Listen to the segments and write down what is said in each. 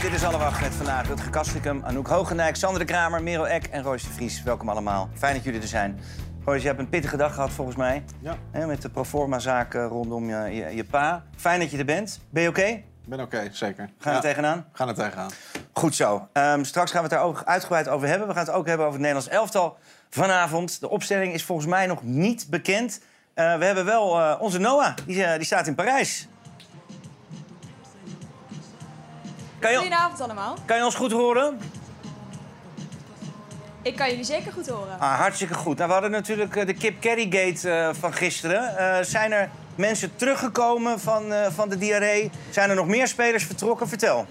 Dit is alle wacht met vandaag Rutger Kastrikum, Anouk Hogenijk, Sander de Kramer, Merel Eck en Royce de Vries. Welkom allemaal. Fijn dat jullie er zijn. Royce, je hebt een pittige dag gehad volgens mij. Ja. Met de proforma-zaak rondom je, je, je pa. Fijn dat je er bent. Ben je oké? Ik ben oké, zeker. Gaan we Ja, er tegenaan? We gaan er tegenaan. Goed zo. Ehm, straks gaan we het daar ook uitgebreid over hebben. We gaan het ook hebben over het Nederlands elftal vanavond. De opstelling is volgens mij nog niet bekend. Eh, we hebben wel eh, onze Noah, die, eh, die staat in Parijs. Kan je, Goedenavond allemaal. kan je ons goed horen? Ik kan jullie zeker goed horen. Ah, hartstikke goed. Nou, we hadden natuurlijk eh, de Kip Kerrygate eh van gisteren. Eh, zijn er mensen teruggekomen van, van de diarree? Zijn er nog meer spelers vertrokken? Vertel.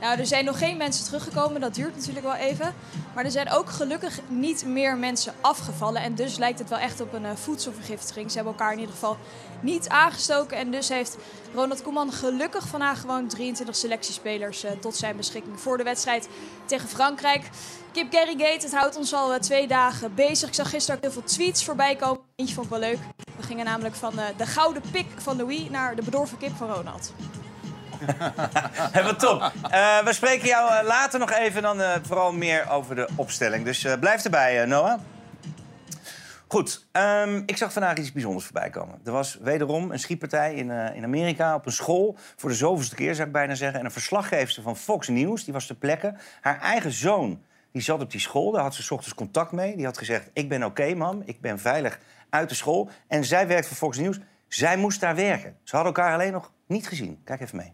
Nou, er zijn nog geen mensen teruggekomen, dat duurt natuurlijk wel even. Maar er zijn ook gelukkig niet meer mensen afgevallen. En dus lijkt het wel echt op een voedselvergiftiging. Ze hebben elkaar in ieder geval niet aangestoken. En dus heeft Ronald Koeman gelukkig vandaag gewoon 23 selectiespelers eh, tot zijn beschikking voor de wedstrijd tegen Frankrijk. Kip Kerrygate, het houdt ons al eh, twee dagen bezig. Ik zag gisteren ook heel veel tweets voorbij komen. Eentje vond ik wel leuk. We gingen namelijk van eh, de gouden pik van Louis naar de bedorven kip van Ronald. Wat top. We spreken jou later nog even dan vooral meer over de opstelling. Dus blijf erbij, Noah. Goed, ehm, ik zag vandaag iets bijzonders voorbij komen. Er was wederom een schietpartij in, eh, in Amerika op een school. Voor de zoveelste keer, zou ik bijna zeggen. En een verslaggeefster van Fox News, die was ter plekke. Haar eigen zoon, die zat op die school. Daar had ze 's ochtends contact mee. Die had gezegd, ik ben oké, mam. Ik ben veilig uit de school. En zij werkt voor Fox News. Zij moest daar werken. Ze hadden elkaar alleen nog niet gezien. Kijk even mee.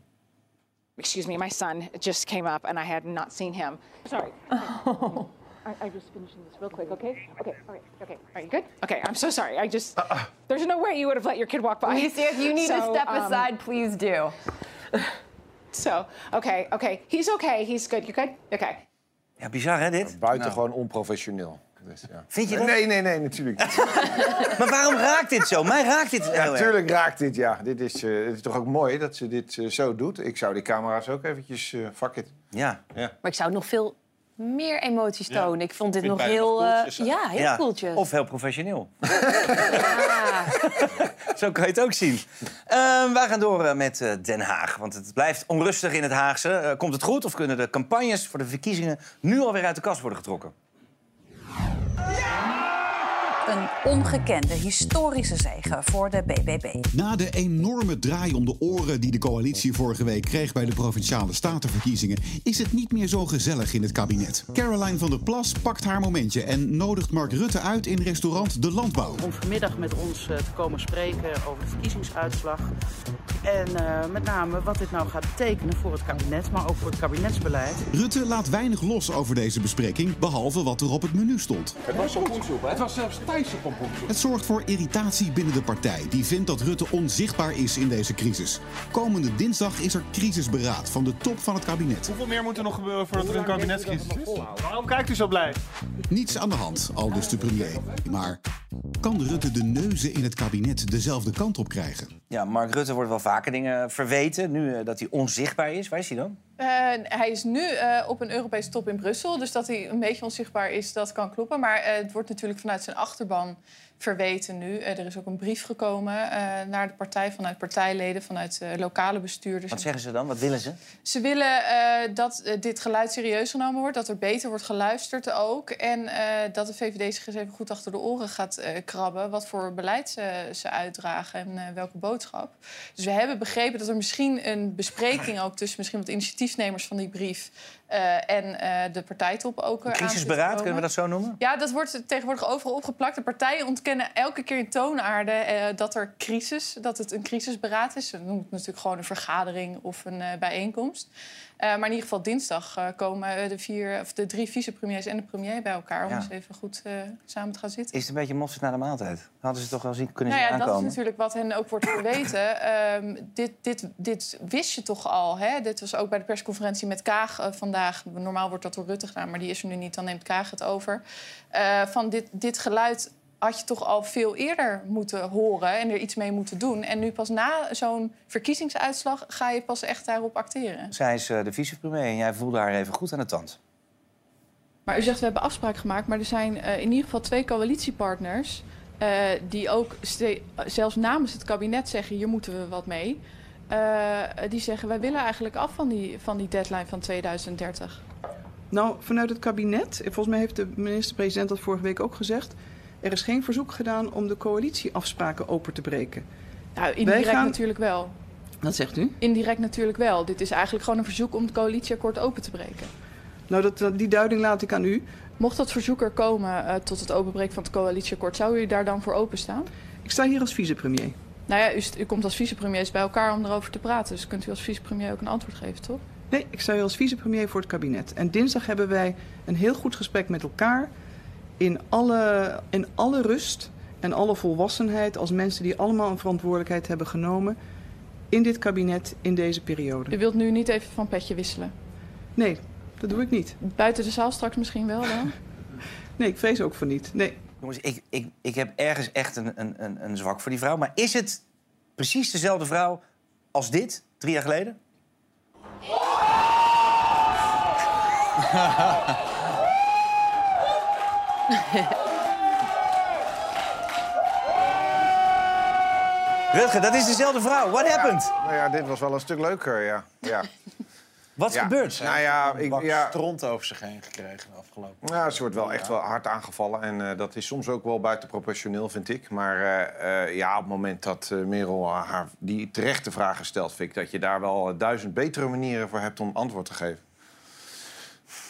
excuse me, my son just came up and I had not seen him. Sorry. I, I just finishing this real quick, okay? Okay, all right, okay. Are you good? Okay, I'm so sorry. I just, there's no way you would have let your kid walk by. Lucy, if you need to step um, aside, please do. So, okay, okay. He's okay. He's good. You good? Okay. Ja, bizar hè, dit? Buitengewoon onprofessioneel. Dus, ja. Vind je dat? Nee, nee, nee, natuurlijk niet. Maar waarom raakt dit zo? Mij raakt dit heel Ja, natuurlijk raakt dit, ja. Dit is, eh, het is toch ook mooi dat ze dit eh, zo doet. Ik zou die camera's ook eventjes, eh fuck it. Ja. Maar ik zou nog veel meer emoties tonen. Ik vond dit nog heel... nog eh, ja, heel ja. koeltjes. Of heel professioneel. Ja. Zo kan je het ook zien. Ehm, wij gaan door eh, met eh, Den Haag. Want het blijft onrustig in het Haagse. Komt het goed of kunnen de campagnes voor de verkiezingen nu alweer uit de kast worden getrokken? Een ongekende historische zege voor de BBB. Na de enorme draai om de oren die de coalitie vorige week kreeg bij de provinciale statenverkiezingen, is het niet meer zo gezellig in het kabinet. Caroline van der Plas pakt haar momentje en nodigt Mark Rutte uit in restaurant De Landbouw. om vanmiddag met ons eh, te komen spreken over de verkiezingsuitslag. En eh, met name wat dit nou gaat betekenen voor het kabinet, maar ook voor het kabinetsbeleid. Rutte laat weinig los over deze bespreking, behalve wat er op het menu stond. Het was pompoensoep, hè? Het was zelfs Thaise pompoensoep. Het zorgt voor irritatie binnen de partij, die vindt dat Rutte onzichtbaar is in deze crisis. Komende dinsdag is er crisisberaad van de top van het kabinet. Hoeveel meer moet er nog gebeuren voordat er een kabinetscrisis is? Waarom kijkt u zo blij? Niets aan de hand, al dus de premier. Maar kan Rutte de neuzen in het kabinet dezelfde kant op krijgen? Ja, Mark Rutte wordt wel vaker dingen verweten. Nu eh, dat hij onzichtbaar is. Waar is hij dan? Eh, hij is nu eh, op een Europese top in Brussel. Dus dat hij een beetje onzichtbaar is, dat kan kloppen. Maar het wordt natuurlijk vanuit zijn achterban verweten nu. Eh, er is ook een brief gekomen eh, naar de partij vanuit partijleden, vanuit eh, lokale bestuurders. Wat zeggen ze dan? Wat willen ze? Ze willen dat dit geluid serieus genomen wordt, dat er beter wordt geluisterd ook. En dat de VVD zich eens even goed achter de oren gaat krabben. Wat voor beleid ze, ze uitdragen en welke boodschap. Dus we hebben begrepen dat er misschien een bespreking ook tussen misschien wat initiatiefnemers van die brief eh, en eh, de partijtop ook. Een crisisberaad, kunnen we dat zo noemen? Ja, dat wordt tegenwoordig overal opgeplakt. De partijen ontkennen elke keer in toonaarde eh, dat er crisis, dat het een crisisberaad is. Ze noemen het natuurlijk gewoon een vergadering of een bijeenkomst. Maar in ieder geval dinsdag komen de, vier, of de drie vicepremiers en de premier bij elkaar om Ja. eens even goed samen te gaan zitten. Is het een beetje mosterd na de maaltijd? Hadden ze toch wel zien, kunnen Nou ja, dat is aankomen? natuurlijk wat hen ook wordt verweten. Ehm, dit, dit, dit wist je toch al. Hè? Dit was ook bij de persconferentie met Kaag eh, vandaag. Normaal wordt dat door Rutte gedaan, maar die is er nu niet. Dan neemt Kaag het over. Eh, van dit, dit geluid had je toch al veel eerder moeten horen en er iets mee moeten doen. En nu pas na zo'n verkiezingsuitslag ga je pas echt daarop acteren. Zij is eh, de vicepremier en jij voelde haar even goed aan de tand. Maar u zegt, we hebben afspraak gemaakt, maar er zijn eh, in ieder geval twee coalitiepartners... eh, die ook zelfs namens het kabinet zeggen, hier moeten we wat mee. Eh, die zeggen wij willen eigenlijk af van die, van die deadline van 2030. Nou, vanuit het kabinet, en volgens mij heeft de minister-president dat vorige week ook gezegd... er is geen verzoek gedaan om de coalitieafspraken open te breken. Nou, indirect gaan- natuurlijk wel. Wat zegt u? Indirect natuurlijk wel. Dit is eigenlijk gewoon een verzoek om het coalitieakkoord open te breken. Nou, dat, dat- die duiding laat ik aan u. Mocht dat verzoek er komen eh, tot het openbreken van het coalitieakkoord, zou u daar dan voor openstaan? Ik sta hier als vicepremier. Nou ja, u, u komt als vicepremiers bij elkaar om erover te praten. Dus kunt u als vicepremier ook een antwoord geven, toch? Nee, ik sta hier als vicepremier voor het kabinet. En dinsdag hebben wij een heel goed gesprek met elkaar... in alle, in alle rust en alle volwassenheid... als mensen die allemaal een verantwoordelijkheid hebben genomen... in dit kabinet, in deze periode. U wilt nu niet even van petje wisselen? Nee, dat doe ik niet. Buiten de zaal straks misschien wel dan? Nee, ik vrees ook van niet. Nee. Jongens, ik, ik, ik heb ergens echt een, een, een, een zwak voor die vrouw. Maar is het precies dezelfde vrouw als dit, drie jaar geleden? Rutger, dat is dezelfde vrouw. What happened? Nou ja, dit was wel een stuk leuker, ja. ja. Wat Ja. gebeurd? Nou ja, Een ik, bak ja, stront over zich heen gekregen de afgelopen Ja, ze wordt wel echt wel hard aangevallen. En eh, dat is soms ook wel buitenproportioneel, vind ik. Maar eh, eh, ja, op het moment dat Merel haar die terechte vragen stelt... vind ik dat je daar wel duizend betere manieren voor hebt om antwoord te geven.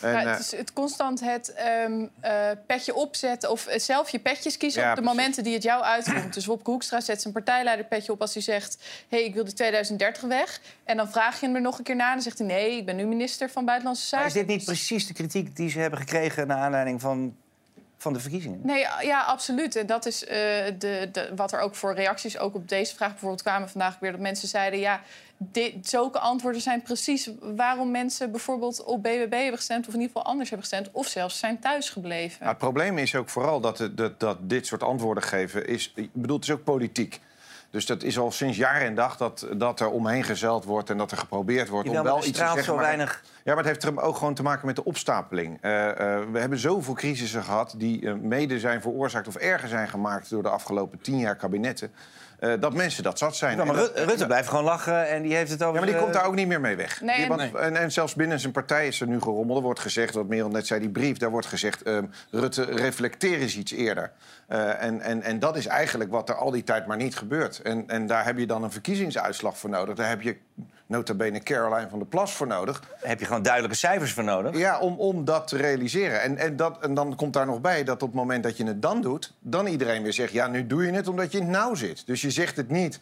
En, ja, eh, het is het constant het ehm, eh, petje opzetten of eh, zelf je petjes kiezen Ja, op de precies. momenten die het jou uitkomt. Dus Wopke Hoekstra zet zijn partijleiderpetje op als hij zegt... hé, hey, ik wil die 2030 weg. En dan vraag je hem er nog een keer na en dan zegt hij... nee, ik ben nu minister van Buitenlandse Zaken. Maar is dit niet precies de kritiek die ze hebben gekregen... naar aanleiding van, van de verkiezingen? Nee, ja, absoluut. En dat is de, de, wat er ook voor reacties ook op deze vraag bijvoorbeeld kwamen vandaag weer. Dat mensen zeiden, ja, dit, zulke antwoorden zijn precies waarom mensen bijvoorbeeld op BBB hebben gestemd... of in ieder geval anders hebben gestemd, of zelfs zijn thuisgebleven. Nou, het probleem is ook vooral dat, het- dat, dat dit soort antwoorden geven is... Ik bedoel, het is ook politiek. Dus dat is al sinds jaar en dag dat, dat er omheen gezeild wordt... en dat er geprobeerd wordt om wel iets te straalt zeggen. zo maar- weinig- Ja, maar het heeft er ook gewoon te maken met de opstapeling. Eh, eh, we hebben zoveel crisissen gehad die eh, mede zijn veroorzaakt... of erger zijn gemaakt door de afgelopen tien jaar kabinetten... eh, dat mensen dat zat zijn. Ja, maar dat- Rutte blijft gewoon lachen en die heeft het over... ja, maar die de- komt daar ook niet meer mee weg. Nee, en, en zelfs binnen zijn partij is er nu gerommeld. Er wordt gezegd, wat Merel net zei, die brief... daar wordt gezegd, ehm, Rutte, reflecteer eens iets eerder. Eh, en, en, en dat is eigenlijk wat er al die tijd maar niet gebeurt. En, en daar heb je dan een verkiezingsuitslag voor nodig. Daar heb je nota bene Caroline van der Plas voor nodig. Heb je gewoon duidelijke cijfers voor nodig? Ja, om, om dat te realiseren. En, en, dat, en dan komt daar nog bij dat op het moment dat je het dan doet... dan iedereen weer zegt, ja, nu doe je het omdat je in het nauw zit. Dus je zegt het niet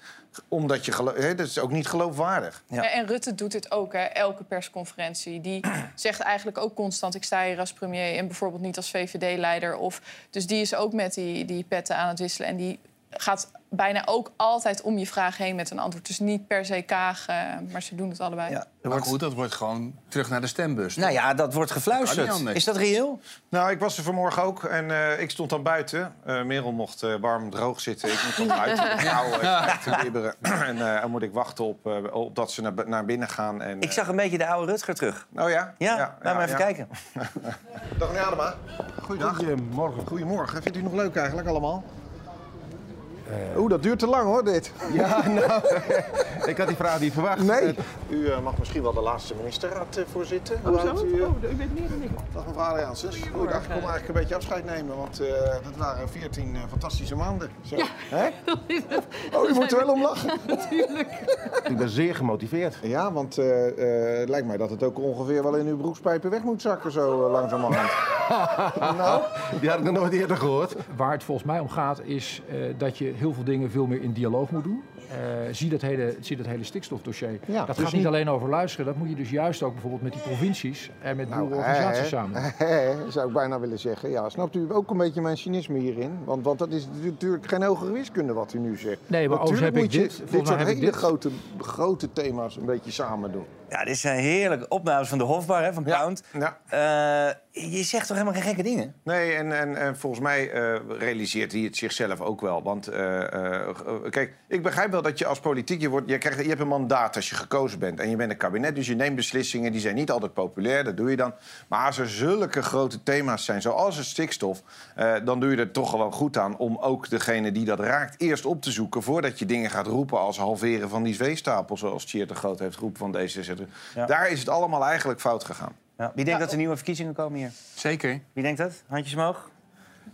omdat je... gelo- Hè, dat is ook niet geloofwaardig. Ja. En Rutte doet dit ook, hè, elke persconferentie. Die zegt eigenlijk ook constant, ik sta hier als premier... en bijvoorbeeld niet als VVD-leider. Of, dus die is ook met die, die petten aan het wisselen. En die gaat bijna ook altijd om je vraag heen met een antwoord. Dus niet per se Kaag, eh, maar ze doen het allebei. Ja, Maar wordt... goed, dat wordt gewoon terug naar de stembus. Nou ja, dat wordt gefluisterd. Is dat reëel? Nou, ik was er vanmorgen ook en eh, ik stond dan buiten. Eh Merel mocht eh, warm droog zitten. Ik moet dan buiten. Eh, te bibberen. en eh, dan moet ik wachten op, eh, op dat ze naar, naar binnen gaan. En, Ik zag een beetje de oude Rutger terug. Oh ja? Ja, laat maar even ja. kijken. Dag meneer Adema. Goeiedag. Goedemorgen. Goedemorgen. Vindt u het nog leuk eigenlijk allemaal? Oeh, dat duurt te lang hoor, dit. Ja, nou, ik had die vraag niet verwacht. Nee. U eh, mag misschien wel de laatste ministerraad eh, voorzitten. Hoe houdt u, eh, u bent meer dan ik. Dag mevrouw Adriaansens. Goeiedag. Ik kom eigenlijk een beetje afscheid nemen, want eh, dat waren 14 eh, fantastische maanden. Zo. Hè? Oh, u moet er wel om lachen. Ik ben zeer gemotiveerd. Ja, want eh, eh, het lijkt mij dat het ook ongeveer wel in uw broekspijpen weg moet zakken, zo uh, langzamerhand. nou? Die had ik nog nooit eerder gehoord. Waar het volgens mij om gaat is eh, dat je heel veel dingen veel meer in dialoog moet doen. Eh, zie, dat hele, zie dat hele stikstofdossier. Ja, dat dus gaat niet alleen over luisteren. Dat moet je dus juist ook bijvoorbeeld met die provincies en met Nou, boerenorganisaties hè, samen. zou ik bijna willen zeggen. Ja, snapt u ook een beetje mijn cynisme hierin? Want, want dat is natuurlijk geen hogere wiskunde wat u nu zegt. Nee, maar Natuurlijk heb moet ik je dit. dit Volgens soort hele dit. grote, grote thema's een beetje samen doen. Ja, dit zijn heerlijke opnames van de Hofbar, hè, van Pound. Ja. Eh, je zegt toch helemaal geen gekke dingen? Nee, en, en, en volgens mij eh, realiseert hij het zichzelf ook wel. Want eh, kijk, ik begrijp wel wel dat je als politiek... Je, wordt, je, krijgt, je hebt een mandaat als je gekozen bent. En je bent een kabinet, dus je neemt beslissingen. Die zijn niet altijd populair, dat doe je dan. Maar als er zulke grote thema's zijn, zoals het stikstof... dan doe je er toch gewoon goed aan om ook degene die dat raakt... eerst op te zoeken voordat je dingen gaat roepen... als halveren van die zweestapel, zoals Tjeerd de Groot heeft geroepen van D66. Daar is het allemaal eigenlijk fout gegaan. Ja, wie denkt dat er nieuwe verkiezingen komen hier? Zeker. Wie denkt dat? Handjes omhoog?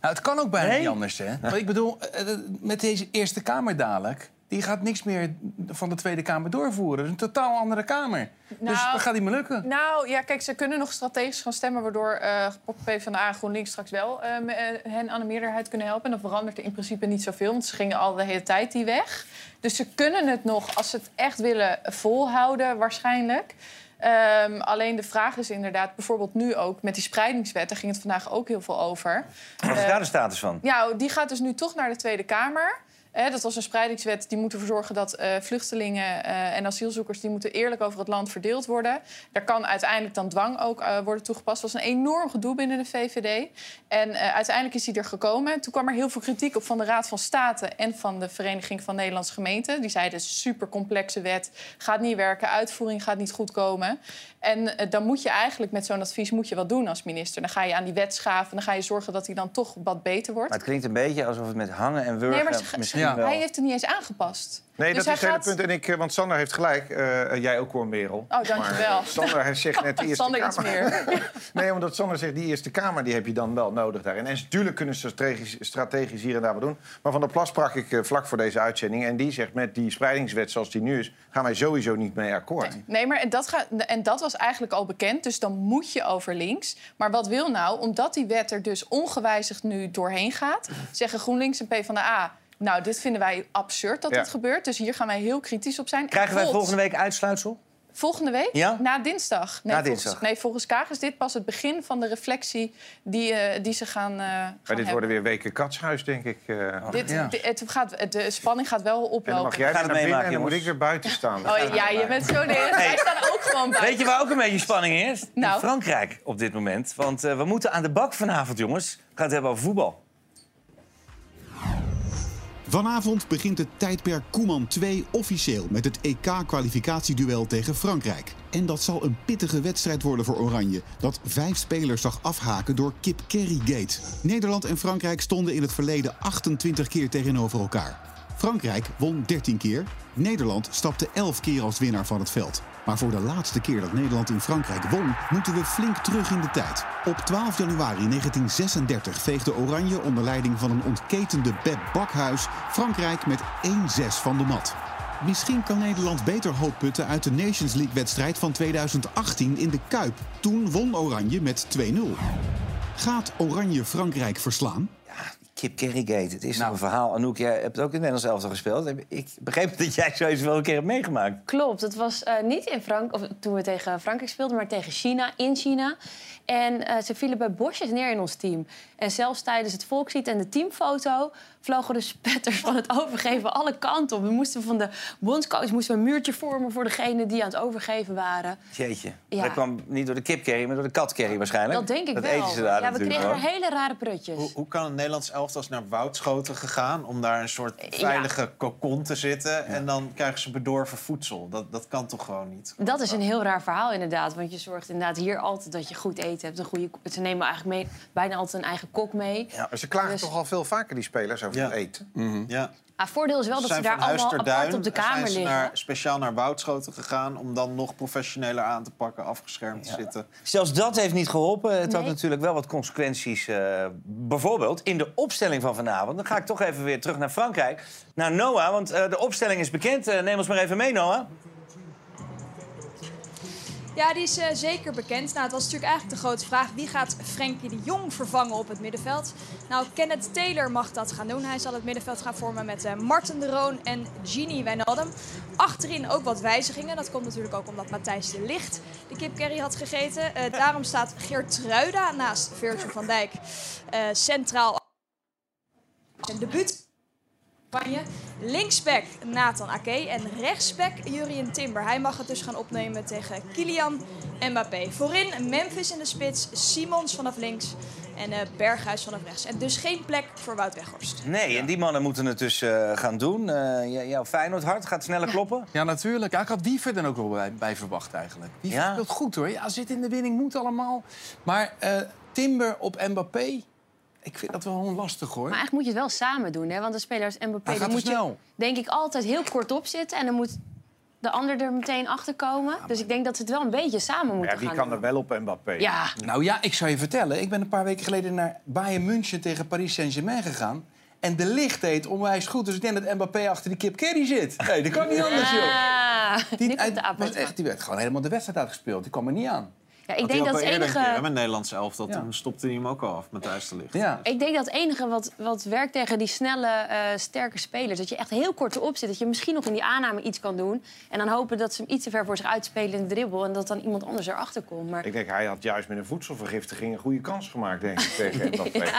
Nou, het kan ook bijna Nee? niet anders, hè? Want ik bedoel, eh, eh, met deze Eerste Kamer dadelijk... die gaat niks meer van de Tweede Kamer doorvoeren. Dat is een totaal andere Kamer. dus Nou, dat gaat niet meer lukken. Nou ja, kijk, ze kunnen nog strategisch gaan stemmen... waardoor eh PvdA en GroenLinks straks wel eh, me- eh, hen aan de meerderheid kunnen helpen. En dan verandert er in principe niet zoveel, want ze gingen al de hele tijd die weg. Dus ze kunnen het nog, als ze het echt willen, volhouden waarschijnlijk. Ehm, alleen de vraag is inderdaad, bijvoorbeeld nu ook met die spreidingswet... daar ging het vandaag ook heel veel over. Wat is Eh, daar de status van? ja, die gaat dus nu toch naar de Tweede Kamer. Dat was een spreidingswet die moet ervoor zorgen dat eh, vluchtelingen eh, en asielzoekers... die moeten eerlijk over het land verdeeld worden. Daar kan uiteindelijk dan dwang ook eh, worden toegepast. Dat was een enorm gedoe binnen de VVD. En uiteindelijk is die er gekomen. Toen kwam er heel veel kritiek op van de Raad van State... en van de Vereniging van Nederlandse Gemeenten. Die zeiden, super complexe wet, gaat niet werken... uitvoering gaat niet goed komen. En dan moet je eigenlijk met zo'n advies moet je wat doen als minister. Dan ga je aan die wet schaven, dan ga je zorgen dat die dan toch wat beter wordt. Maar het klinkt een beetje alsof het met hangen en wurgen Nee, misschien hij heeft het niet eens aangepast. Nee, Dus dat is het hele punt. En ik, eh, want Sander heeft gelijk. eh, jij ook hoor, Merel. Oh, dankjewel. Maar, eh, Sander hij zegt net de Eerste Sander iets Kamer. meer. nee, omdat Sander zegt, die Eerste Kamer die heb je dan wel nodig daarin. En natuurlijk kunnen ze strategisch, strategisch hier en daar wat doen. Maar Van der Plas sprak ik eh, vlak voor deze uitzending. En die zegt, met die spreidingswet zoals die nu is... gaan wij sowieso niet mee akkoord. Nee, maar en dat, gaat, en dat was eigenlijk al bekend, dus dan moet je over links. Maar wat wil nou, omdat die wet er dus ongewijzigd nu doorheen gaat... zeggen GroenLinks en PvdA... nou, dit vinden wij absurd dat Ja. dit gebeurt, dus hier gaan wij heel kritisch op zijn. Krijgen wij volgende week uitsluitsel? Volgende week? Ja? Na dinsdag. Nee, Na volgens, dinsdag. nee, volgens Kaag is dit pas het begin van de reflectie die, eh, die ze gaan, eh gaan Maar dit hebben. worden weer weken katshuis, denk ik. eh. Dit, di- het gaat, de spanning gaat wel en dan oplopen. mag jij Gaat het binnen meemaken, en dan moet ik weer buiten staan. Oh ja, je bent zo neer. Wij staan ook gewoon buiten. Weet je waar ook een beetje spanning is? Nou. In Frankrijk op dit moment. Want eh, we moeten aan de bak vanavond, jongens. We gaan het hebben over voetbal. Vanavond begint het tijdperk Koeman 2 officieel met het EK-kwalificatieduel tegen Frankrijk. En dat zal een pittige wedstrijd worden voor Oranje, dat vijf spelers zag afhaken door Kip Kerry-gate. Nederland en Frankrijk stonden in het verleden 28 keer tegenover elkaar. Frankrijk won 13 keer, Nederland stapte 11 keer als winnaar van het veld. Maar voor de laatste keer dat Nederland in Frankrijk won, moeten we flink terug in de tijd. Op 12 januari 1936 veegde Oranje onder leiding van een ontketende Beb Bakhuis Frankrijk met 1-6 van de mat. Misschien kan Nederland beter hoop putten uit de Nations League-wedstrijd van 2018 in de Kuip. Toen won Oranje met 2-0. Gaat Oranje Frankrijk verslaan? Kip Kerrygate, het is Nou. een verhaal. Anouk, jij hebt ook in het Nederlands elftal gespeeld. Ik begreep dat jij zoiets wel een keer hebt meegemaakt. Klopt, het was eh, niet in Frank of toen we tegen Frankrijk speelden, maar tegen China, in China. En eh, ze vielen bij bosjes neer in ons team. En zelfs tijdens het volkslied en de teamfoto vlogen de spetters van het overgeven alle kanten op. We moesten van de bondscoach moesten we een muurtje vormen voor degenen die aan het overgeven waren. Jeetje. Ja. Dat kwam niet door de kipkerry, maar door de katkerry waarschijnlijk. Dat denk ik dat wel. eten ze daar ja, we kregen er hele rare prutjes. Hoe, hoe kan een Nederlands elftal naar Woudschoten gegaan... om daar een soort veilige kokon te zitten... en dan krijgen ze bedorven voedsel? Dat, dat kan toch gewoon niet? Dat is een heel raar verhaal inderdaad. Want je zorgt inderdaad hier altijd dat je goed eten hebt. Een goede, ze nemen eigenlijk mee, bijna altijd een eigen kok mee. Ja, maar ze klagen Dus- toch al veel vaker, die spelers, over het eten. Ja. Ah, voordeel is wel dat ze daar allemaal apart op de kamer zijn ze liggen. Naar, speciaal naar Woudschoten gegaan... om dan nog professioneler aan te pakken, afgeschermd te zitten. Zelfs dat heeft niet geholpen. Het had natuurlijk wel wat consequenties. eh, bijvoorbeeld in de opstelling van vanavond. Dan ga ik toch even weer terug naar Frankrijk. Naar Noah, want eh, de opstelling is bekend. Eh, neem ons maar even mee, Noah. Ja, die is eh, zeker bekend. Nou, het was natuurlijk eigenlijk de grote vraag... wie gaat Frenkie de Jong vervangen op het middenveld? Nou, Kenneth Taylor mag dat gaan doen. Hij zal het middenveld gaan vormen met eh, Marten de Roon en Gini Wijnaldum. Achterin ook wat wijzigingen. Dat komt natuurlijk ook omdat Matthijs de Licht de kip curry had gegeten. Eh, daarom staat Geertruida naast Virgil van Dijk centraal. Een debuut Spanje. Linksback Nathan Ake en rechtsback Jurien Timber. Hij mag het dus gaan opnemen tegen Kylian Mbappé. Voorin Memphis in de spits, Simons vanaf links en eh, Berghuis vanaf rechts. En dus geen plek voor Wout Weghorst. Nee, en die mannen moeten het dus eh, gaan doen. Eh, j- jouw Feyenoord hart gaat sneller kloppen. Ja, natuurlijk. Ja, ik had Wiever er ook wel bij, bij verwacht eigenlijk. Wiever Ja? speelt goed hoor. Ja, zit in de winning, moet allemaal. Maar eh, Timber op Mbappé, ik vind dat wel lastig hoor. Maar eigenlijk moet je het wel samen doen, hè? Want de spelers Mbappé, dan moet snel. je denk ik altijd heel kort op zitten en dan moet de ander er meteen achter komen. Dus ik denk dat ze het wel een beetje samen moeten Ja, die gaan kan doen. er wel op Mbappé. Ja. Nou ja, ik zou je vertellen. Ik ben een paar weken geleden naar Bayern München tegen Paris Saint-Germain gegaan. En de licht deed onwijs goed. Dus ik denk dat Mbappé achter die Kip Kerry zit. Nee, dat kan niet anders, joh. Die, was echt, die werd gewoon helemaal de wedstrijd uitgespeeld. Die kwam er niet aan. Ja, ik Had denk dat het enige... keer, hè, met Nederlands elftal. Ja. Toen stopte hij hem ook al af met thuis te licht. Ja. Ik denk dat het enige wat, wat werkt tegen die snelle, eh, sterke spelers... dat je echt heel kort erop zit. Dat je misschien nog in die aanname iets kan doen. En dan hopen dat ze hem iets te ver voor zich uitspelen in de dribbel... en dat dan iemand anders erachter komt. Maar Ik denk, hij had juist met een voedselvergiftiging een goede kans gemaakt, denk ik, tegen Mbappé.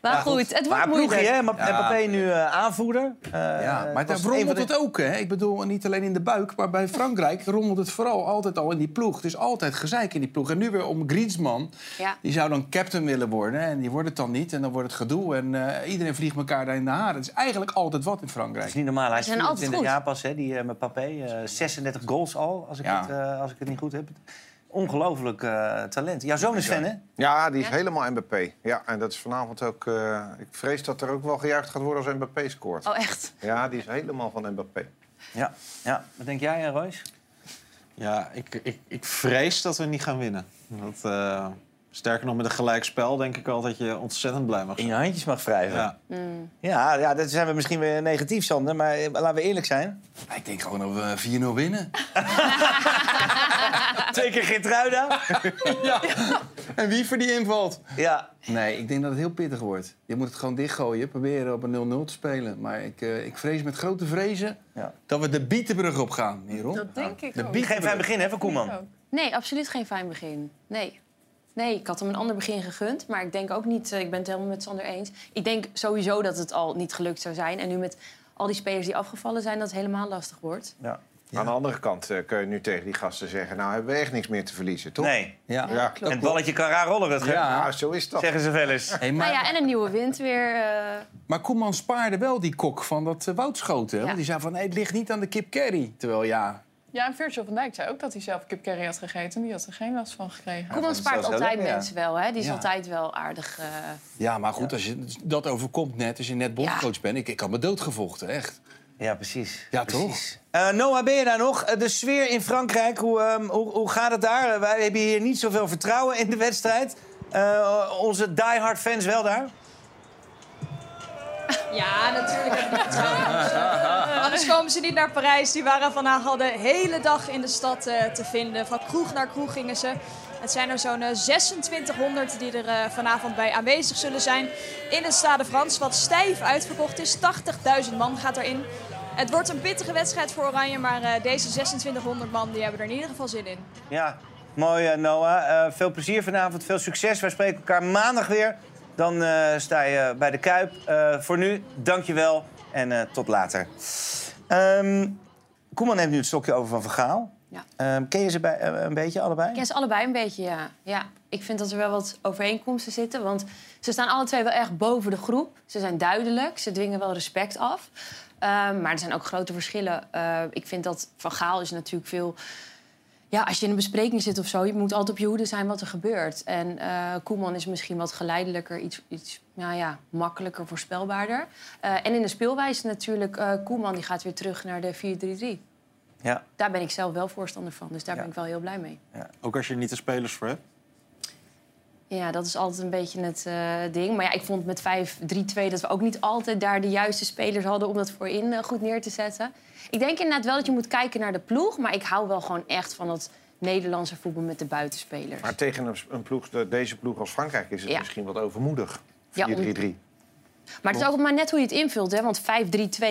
Maar goed, het wordt maar moeilijk. hè? Mbappé nu eh, aanvoerder. Eh, Ja, maar daar rommelt het ook, hè? Ik bedoel, niet alleen in de buik, maar bij Frankrijk rommelt het vooral altijd al in die ploeg. Is altijd gezeik in die ploeg. En nu weer om Griezmann. Ja. Die zou dan captain willen worden en die wordt het dan niet. En dan wordt het gedoe en eh, iedereen vliegt elkaar daar in de haren. Het is eigenlijk altijd wat in Dat Frankrijk. is niet normaal. Hij is Ze zijn altijd 24 goed. jaar pas, hè, die eh, met Papé. eh, 36 goals al, als ik, Ja. het, eh, als ik het niet goed heb. Ongelooflijk eh, talent. Jouw zoon is fan, hè? Ja, die is Ja? helemaal Mbappé. Ja, en dat is vanavond ook... eh, ik vrees dat er ook wel gejuicht gaat worden als Mbappé scoort. Oh, echt? Ja, die is helemaal van Mbappé. Ja. ja. Wat denk jij, Royce? Ja, ik, ik, ik vrees dat we niet gaan winnen. Dat, eh, sterker nog, met een gelijkspel denk ik al dat je ontzettend blij mag In zijn. je handjes mag wrijven. Ja. Mm. Ja, ja, dat zijn we misschien weer negatief, Sander. Maar eh, laten we eerlijk zijn. Ik denk gewoon dat we 4-0 winnen. Twee keer Geertruida. ja. En wie voor die invalt? Ja. Nee, ik denk dat het heel pittig wordt. Je moet het gewoon dichtgooien, proberen op een 0-0 te spelen. Maar ik, eh, ik vrees met grote vrezen Ja. dat we de Bietenbrug op gaan, Merel. Dat denk ik De ook. Biet- Geen fijn begin, hè, van Koeman? Nee, absoluut geen fijn begin. Nee. Nee, ik had hem een ander begin gegund. Maar ik denk ook niet, eh, ik ben het helemaal met Sander eens. Ik denk sowieso dat het al niet gelukt zou zijn. En nu met al die spelers die afgevallen zijn, dat het helemaal lastig wordt. Ja. Aan de andere kant eh, kun je nu tegen die gasten zeggen... nou, hebben we echt niks meer te verliezen, toch? Nee. Ja. Ja, klopt. En het balletje kan raar rollen, Rutger. Ja. Ja, zo is dat. Zeggen ze wel eens. Hey, maar, Nou ja, en een nieuwe wind weer. eh, maar Koeman spaarde wel die kok van dat uh, woudschoten. Want die zei van, nee, het ligt niet aan de kip Kerry. Terwijl ja, Ja, en Virgil van Dijk zei ook dat hij zelf kip curry had gegeten. Die had er geen last van gekregen. Koeman dat spaart altijd mensen wel, hè? Die is Ja. altijd wel aardig. eh, ja maar goed, als je dat overkomt net, als je net bondscoach bent... Ik, ik had me doodgevochten, echt. Ja, precies. Ja, precies. Eh, Noah, ben je daar nog? Eh, de sfeer in Frankrijk, hoe, ehm, hoe, hoe gaat het daar? Eh, wij hebben hier niet zoveel vertrouwen in de wedstrijd. Eh, onze diehard fans wel daar? Ja, natuurlijk. Anders komen ze niet naar Parijs. Die waren vandaag al de hele dag in de stad eh, te vinden. Van kroeg naar kroeg gingen ze. Het zijn er zo'n eh, 2600 die er eh, vanavond bij aanwezig zullen zijn. In het Stade Frans, wat stijf uitverkocht is. 80.000 man gaat erin. Het wordt een pittige wedstrijd voor Oranje, maar eh, deze 2600 man die hebben er in ieder geval zin in. Ja, mooi eh, Noah. Eh, veel plezier vanavond, veel succes. Wij spreken elkaar maandag weer. Dan eh, sta je bij de Kuip. Eh, voor nu, dank je wel en eh, tot later. Ehm Koeman neemt nu het stokje over van Vergaal. Ja. Ehm, ken je ze bij, eh, een beetje allebei? Ik ken ze allebei een beetje, ja. ja. Ik vind dat er wel wat overeenkomsten zitten. Want ze staan alle twee wel echt boven de groep. Ze zijn duidelijk, ze dwingen wel respect af. Ehm, maar er zijn ook grote verschillen. Eh, ik vind dat Van Gaal is natuurlijk veel... Ja, als je in een bespreking zit of zo, je moet altijd op je hoede zijn wat er gebeurt. En eh, Koeman is misschien wat geleidelijker, iets, iets nou ja, makkelijker, voorspelbaarder. Eh, en in de speelwijze natuurlijk, Koeman die gaat weer terug naar de 4-3-3. Ja. Daar ben ik zelf wel voorstander van, dus daar Ja. ben ik wel heel blij mee. Ook als je er niet de spelers voor hebt. Ja, dat is altijd een beetje het eh, ding. Maar ja, ik vond met 5-3-2 dat we ook niet altijd daar de juiste spelers hadden om dat voorin eh, goed neer te zetten. Ik denk inderdaad wel dat je moet kijken naar de ploeg. Maar ik hou wel gewoon echt van het Nederlandse voetbal met de buitenspelers. Maar tegen een, ploeg, de- deze ploeg als Frankrijk is het Ja. misschien wat overmoedig. 4-3-3. Maar het is ook maar net hoe je het invult, hè? Want 5-3-2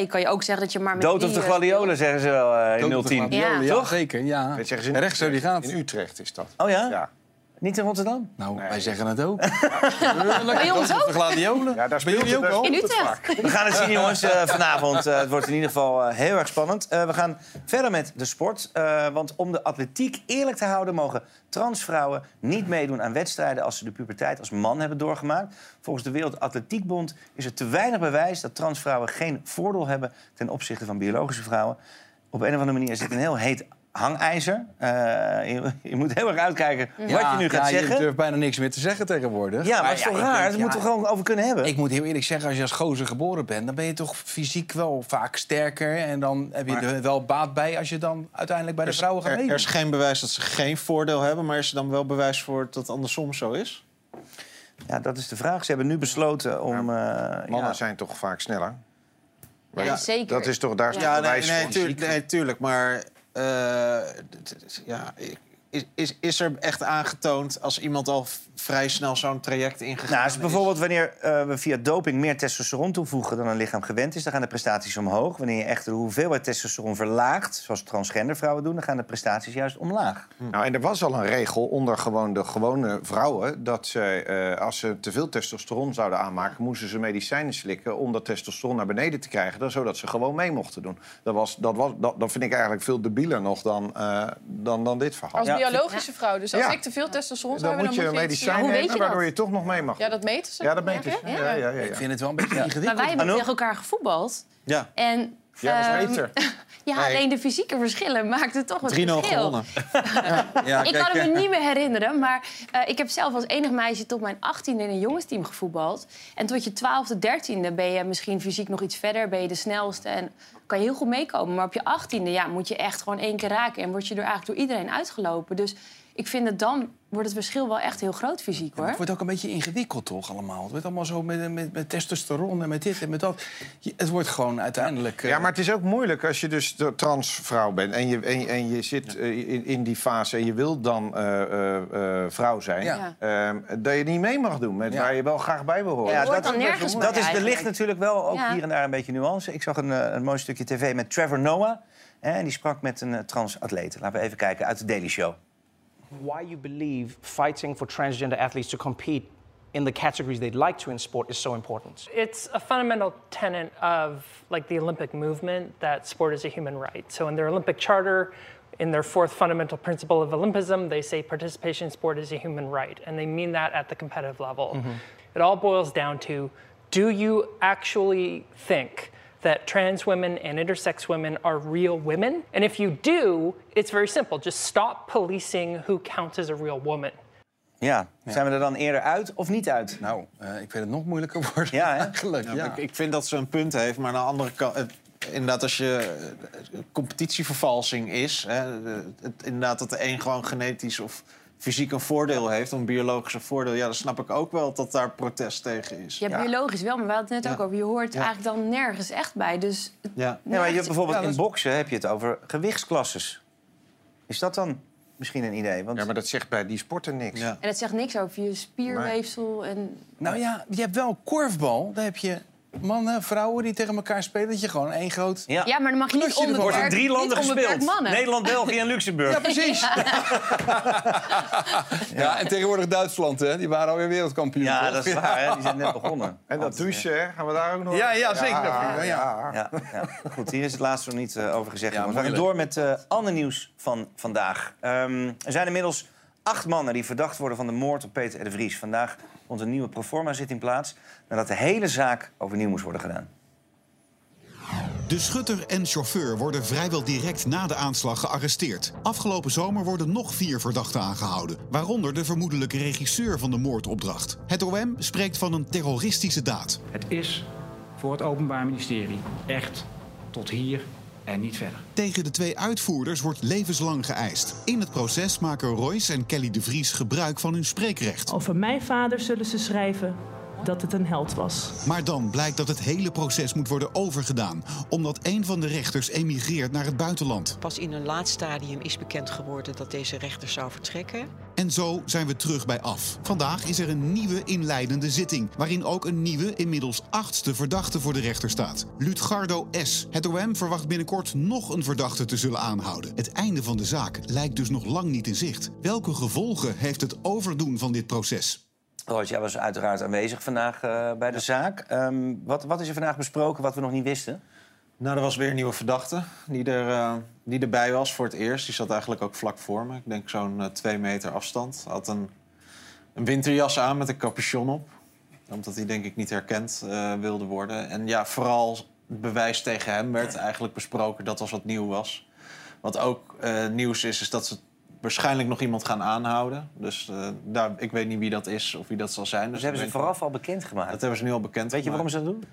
kan je ook zeggen dat je maar met Dood of de eh, gladiolen, zeggen ze wel eh, in Dood of de 010. gladiolen, Ja. ja, zeker. Ja. Dat zeggen ze in Rechts zo die gaat. In Utrecht is dat. Oh ja? Ja. Niet in Rotterdam? Nou, wij zeggen het ook. Bij ons ook? Gladiolen. Ja, daar Bij jullie ook wel? In Utrecht. We gaan het zien, jongens, eh, vanavond. Eh, het wordt in ieder geval eh, heel erg spannend. Eh, we gaan verder met de sport. eh, want om de atletiek eerlijk te houden... mogen transvrouwen niet meedoen aan wedstrijden... als ze de puberteit als man hebben doorgemaakt. Volgens de Wereld Atletiekbond is er te weinig bewijs... dat transvrouwen geen voordeel hebben ten opzichte van biologische vrouwen. Op een of andere manier is dit een heel heet hangijzer. Eh, je, je moet heel erg uitkijken wat je nu gaat ja, zeggen. Je durft bijna niks meer te zeggen tegenwoordig. Ja, maar het is toch raar? denk, Daar moeten we ja, gewoon over kunnen hebben. Ik moet heel eerlijk zeggen, als je als gozer geboren bent... dan ben je toch fysiek wel vaak sterker. En dan heb je Maar- er wel baat bij als je dan uiteindelijk bij de is- vrouwen gaat er, er is geen bewijs dat ze geen voordeel hebben, maar is er dan wel bewijs voor dat het andersom zo is? Ja, dat is de vraag. Ze hebben nu besloten om... eh, Mannen ja. zijn toch vaak sneller? Ja, zeker. Dat is toch, daar is toch Ja, nee, bewijs nee, voor? tuurlijk, nee, tuurlijk. Maar eh, ja, is, is, is er echt aangetoond als iemand al vrij snel zo'n traject ingegaan Nou, als is? bijvoorbeeld wanneer eh, we via doping meer testosteron toevoegen dan een lichaam gewend is, dan gaan de prestaties omhoog. Wanneer je echt de hoeveelheid testosteron verlaagt, zoals transgender vrouwen doen, dan gaan de prestaties juist omlaag. Nou, en er was al een regel onder gewoon de gewone vrouwen... dat ze, eh, als ze te veel testosteron zouden aanmaken... moesten ze medicijnen slikken om dat testosteron naar beneden te krijgen... dan, zodat ze gewoon mee mochten doen. Dat, was, dat, was, dat, dat vind ik eigenlijk veel debieler nog dan, eh, dan, dan dit verhaal. Biologische vrouw. Dus als Ja. ik te veel testosteron zou dan hebben, moet je dan moet je medicijn iets- nemen, waardoor je toch nog mee mag. Ja, dat meten ze. Ja, dat meten ze. Ja, ja, ja, ja. Ik vind het wel een beetje Maar ingewikkeld. wij hebben tegen elkaar gevoetbald. Ja. En, Jij was ehm, beter. ja, Nee. alleen de fysieke verschillen maakten toch het 3-0 verschil. gewonnen. ja, ik kan het me niet meer herinneren, maar eh, ik heb zelf als enig meisje tot mijn 18e in een jongensteam gevoetbald. En tot je 12e, 13e ben je misschien fysiek nog iets verder, ben je de snelste en kan je heel goed meekomen. Maar op je 18e ja, moet je echt gewoon één keer raken en word je er eigenlijk door iedereen uitgelopen. Dus ik vind het dan wordt het verschil wel echt heel groot fysiek hoor. Het wordt ook een beetje ingewikkeld, toch, allemaal? Het wordt allemaal zo met, met, met testosteron en met dit en met dat. Je- het wordt gewoon uiteindelijk... eh, Ja, maar het is ook moeilijk als je dus de transvrouw bent... en je, en, je- en je zit eh, in, in die fase en je wilt dan eh, eh, eh, vrouw zijn... Ja. ehm, dat je niet mee mag doen met Ja. waar je wel graag bij wil horen. Ja, hoort dat, dan nergens bij dat is, er ligt natuurlijk wel ook Ja. hier en daar een beetje nuance. Ik zag een, eh, een mooi stukje tv met Trevor Noah. Hè, en die sprak met een eh, transatleet. Laten we even kijken uit de Daily Show. Why you believe fighting for transgender athletes to compete in the categories they'd like to in sport is so important. It's a fundamental tenet of like the Olympic movement that sport is a human right. So in their Olympic charter, in their fourth fundamental principle of Olympism, they say participation in sport is a human right, and they mean that at the competitive level. Mm-hmm. It all boils down to do you actually think that trans women and intersex women are real women? And if you do, it's very simple. Just stop policing who counts as a real woman. Ja, zijn we er dan eerder uit of niet uit? Nou, eh, ik vind het nog moeilijker worden Ja, hè? eigenlijk. Ja, Ja, maar Ik, ik vind dat ze een punt heeft, maar aan de andere kant... eh, Inderdaad, als je eh, competitievervalsing is... Hè, het, inderdaad dat de een gewoon genetisch of fysiek een voordeel heeft... een biologisch een voordeel, ja, dan snap ik ook wel dat daar protest tegen is. Ja, biologisch wel, maar we hadden het net Ja. ook over. Je hoort Ja. eigenlijk dan nergens echt bij. Dus Ja. Ja, maar je hebt bijvoorbeeld dat in boksen heb je het over gewichtsklasses. Is dat dan misschien een idee? Want... Ja, maar dat zegt bij die sporten niks. Ja. En het zegt niks over je spierweefsel. En... Nou ja, je hebt wel korfbal. Daar heb je mannen, vrouwen die tegen elkaar spelen. Dat je gewoon één groot... Ja. Ja, maar dan mag je niet onbeperkt, wordt in drie landen gespeeld. mannen. Nederland, België en Luxemburg. Ja, precies. Ja, en tegenwoordig Duitsland, hè? Die waren alweer wereldkampioen. Ja, toch? dat is waar. Hè? Die zijn net begonnen. En dat douchen, hè? gaan we daar ook nog... Ja, ja, zeker. Ja, Ja, ja. Ja, ja. Goed, hier is het laatste nog niet eh, over gezegd. We gaan door met eh ander nieuws van vandaag. Ehm, er zijn inmiddels acht mannen die verdacht worden van de moord op Peter R. de Vries. Vandaag vond een nieuwe proforma-zitting plaats... nadat de hele zaak overnieuw moest worden gedaan. De schutter en chauffeur worden vrijwel direct na de aanslag gearresteerd. Afgelopen zomer worden nog vier verdachten aangehouden, waaronder de vermoedelijke regisseur van de moordopdracht. Het OM spreekt van een terroristische daad. Het is voor het Openbaar Ministerie echt tot hier en niet verder. Tegen de twee uitvoerders wordt levenslang geëist. In het proces maken Royce en Kelly de Vries gebruik van hun spreekrecht. Over mijn vader zullen ze schrijven dat het een held was. Maar dan blijkt dat het hele proces moet worden overgedaan, omdat een van de rechters emigreert naar het buitenland. Pas in een laat stadium is bekend geworden dat deze rechter zou vertrekken. En zo zijn we terug bij af. Vandaag is er een nieuwe inleidende zitting... waarin ook een nieuwe, inmiddels achtste verdachte voor de rechter staat. Lutgardo S. Het OM verwacht binnenkort nog een verdachte te zullen aanhouden. Het einde van de zaak lijkt dus nog lang niet in zicht. Welke gevolgen heeft het overdoen van dit proces? Roos, jij was uiteraard aanwezig vandaag eh, bij de zaak. Ehm, wat, wat is er vandaag besproken wat we nog niet wisten? Nou, er was weer een nieuwe verdachte die, er, eh, die erbij was voor het eerst. Die zat eigenlijk ook vlak voor me. Ik denk zo'n eh, twee meter afstand. Had een, een winterjas aan met een capuchon op. Omdat hij denk ik niet herkend wilde worden. En ja, vooral het bewijs tegen hem werd eigenlijk besproken. Dat was wat nieuw was. Wat ook nieuws is, is dat ze waarschijnlijk nog iemand gaan aanhouden. Dus eh, daar, ik weet niet wie dat is of wie dat zal zijn. Dus hebben ze vooraf al bekendgemaakt? Dat hebben ze nu al bekend Weet je waarom ze dat doen?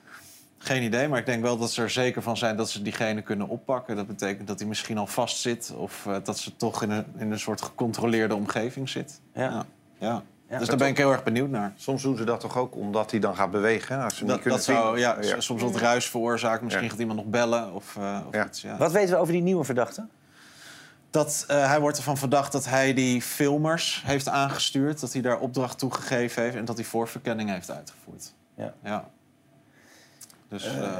Geen idee, maar ik denk wel dat ze er zeker van zijn dat ze diegene kunnen oppakken. Dat betekent dat hij misschien al vast zit of eh, dat ze toch in een, in een soort gecontroleerde omgeving zit. Ja. ja. dus daar ben ik heel erg benieuwd naar. Soms doen ze dat toch ook omdat hij dan gaat bewegen? Als ze hem Dat, niet kunnen dat zou ja, soms wat ruis veroorzaken. Misschien Ja. gaat iemand nog bellen of, eh, of iets. Ja. Wat weten we over die nieuwe verdachte? Dat, eh, hij wordt ervan verdacht dat hij die filmers heeft aangestuurd. Dat hij daar opdracht toe gegeven heeft en dat hij voorverkenning heeft uitgevoerd. Ja. ja. Dus, Eh, eh,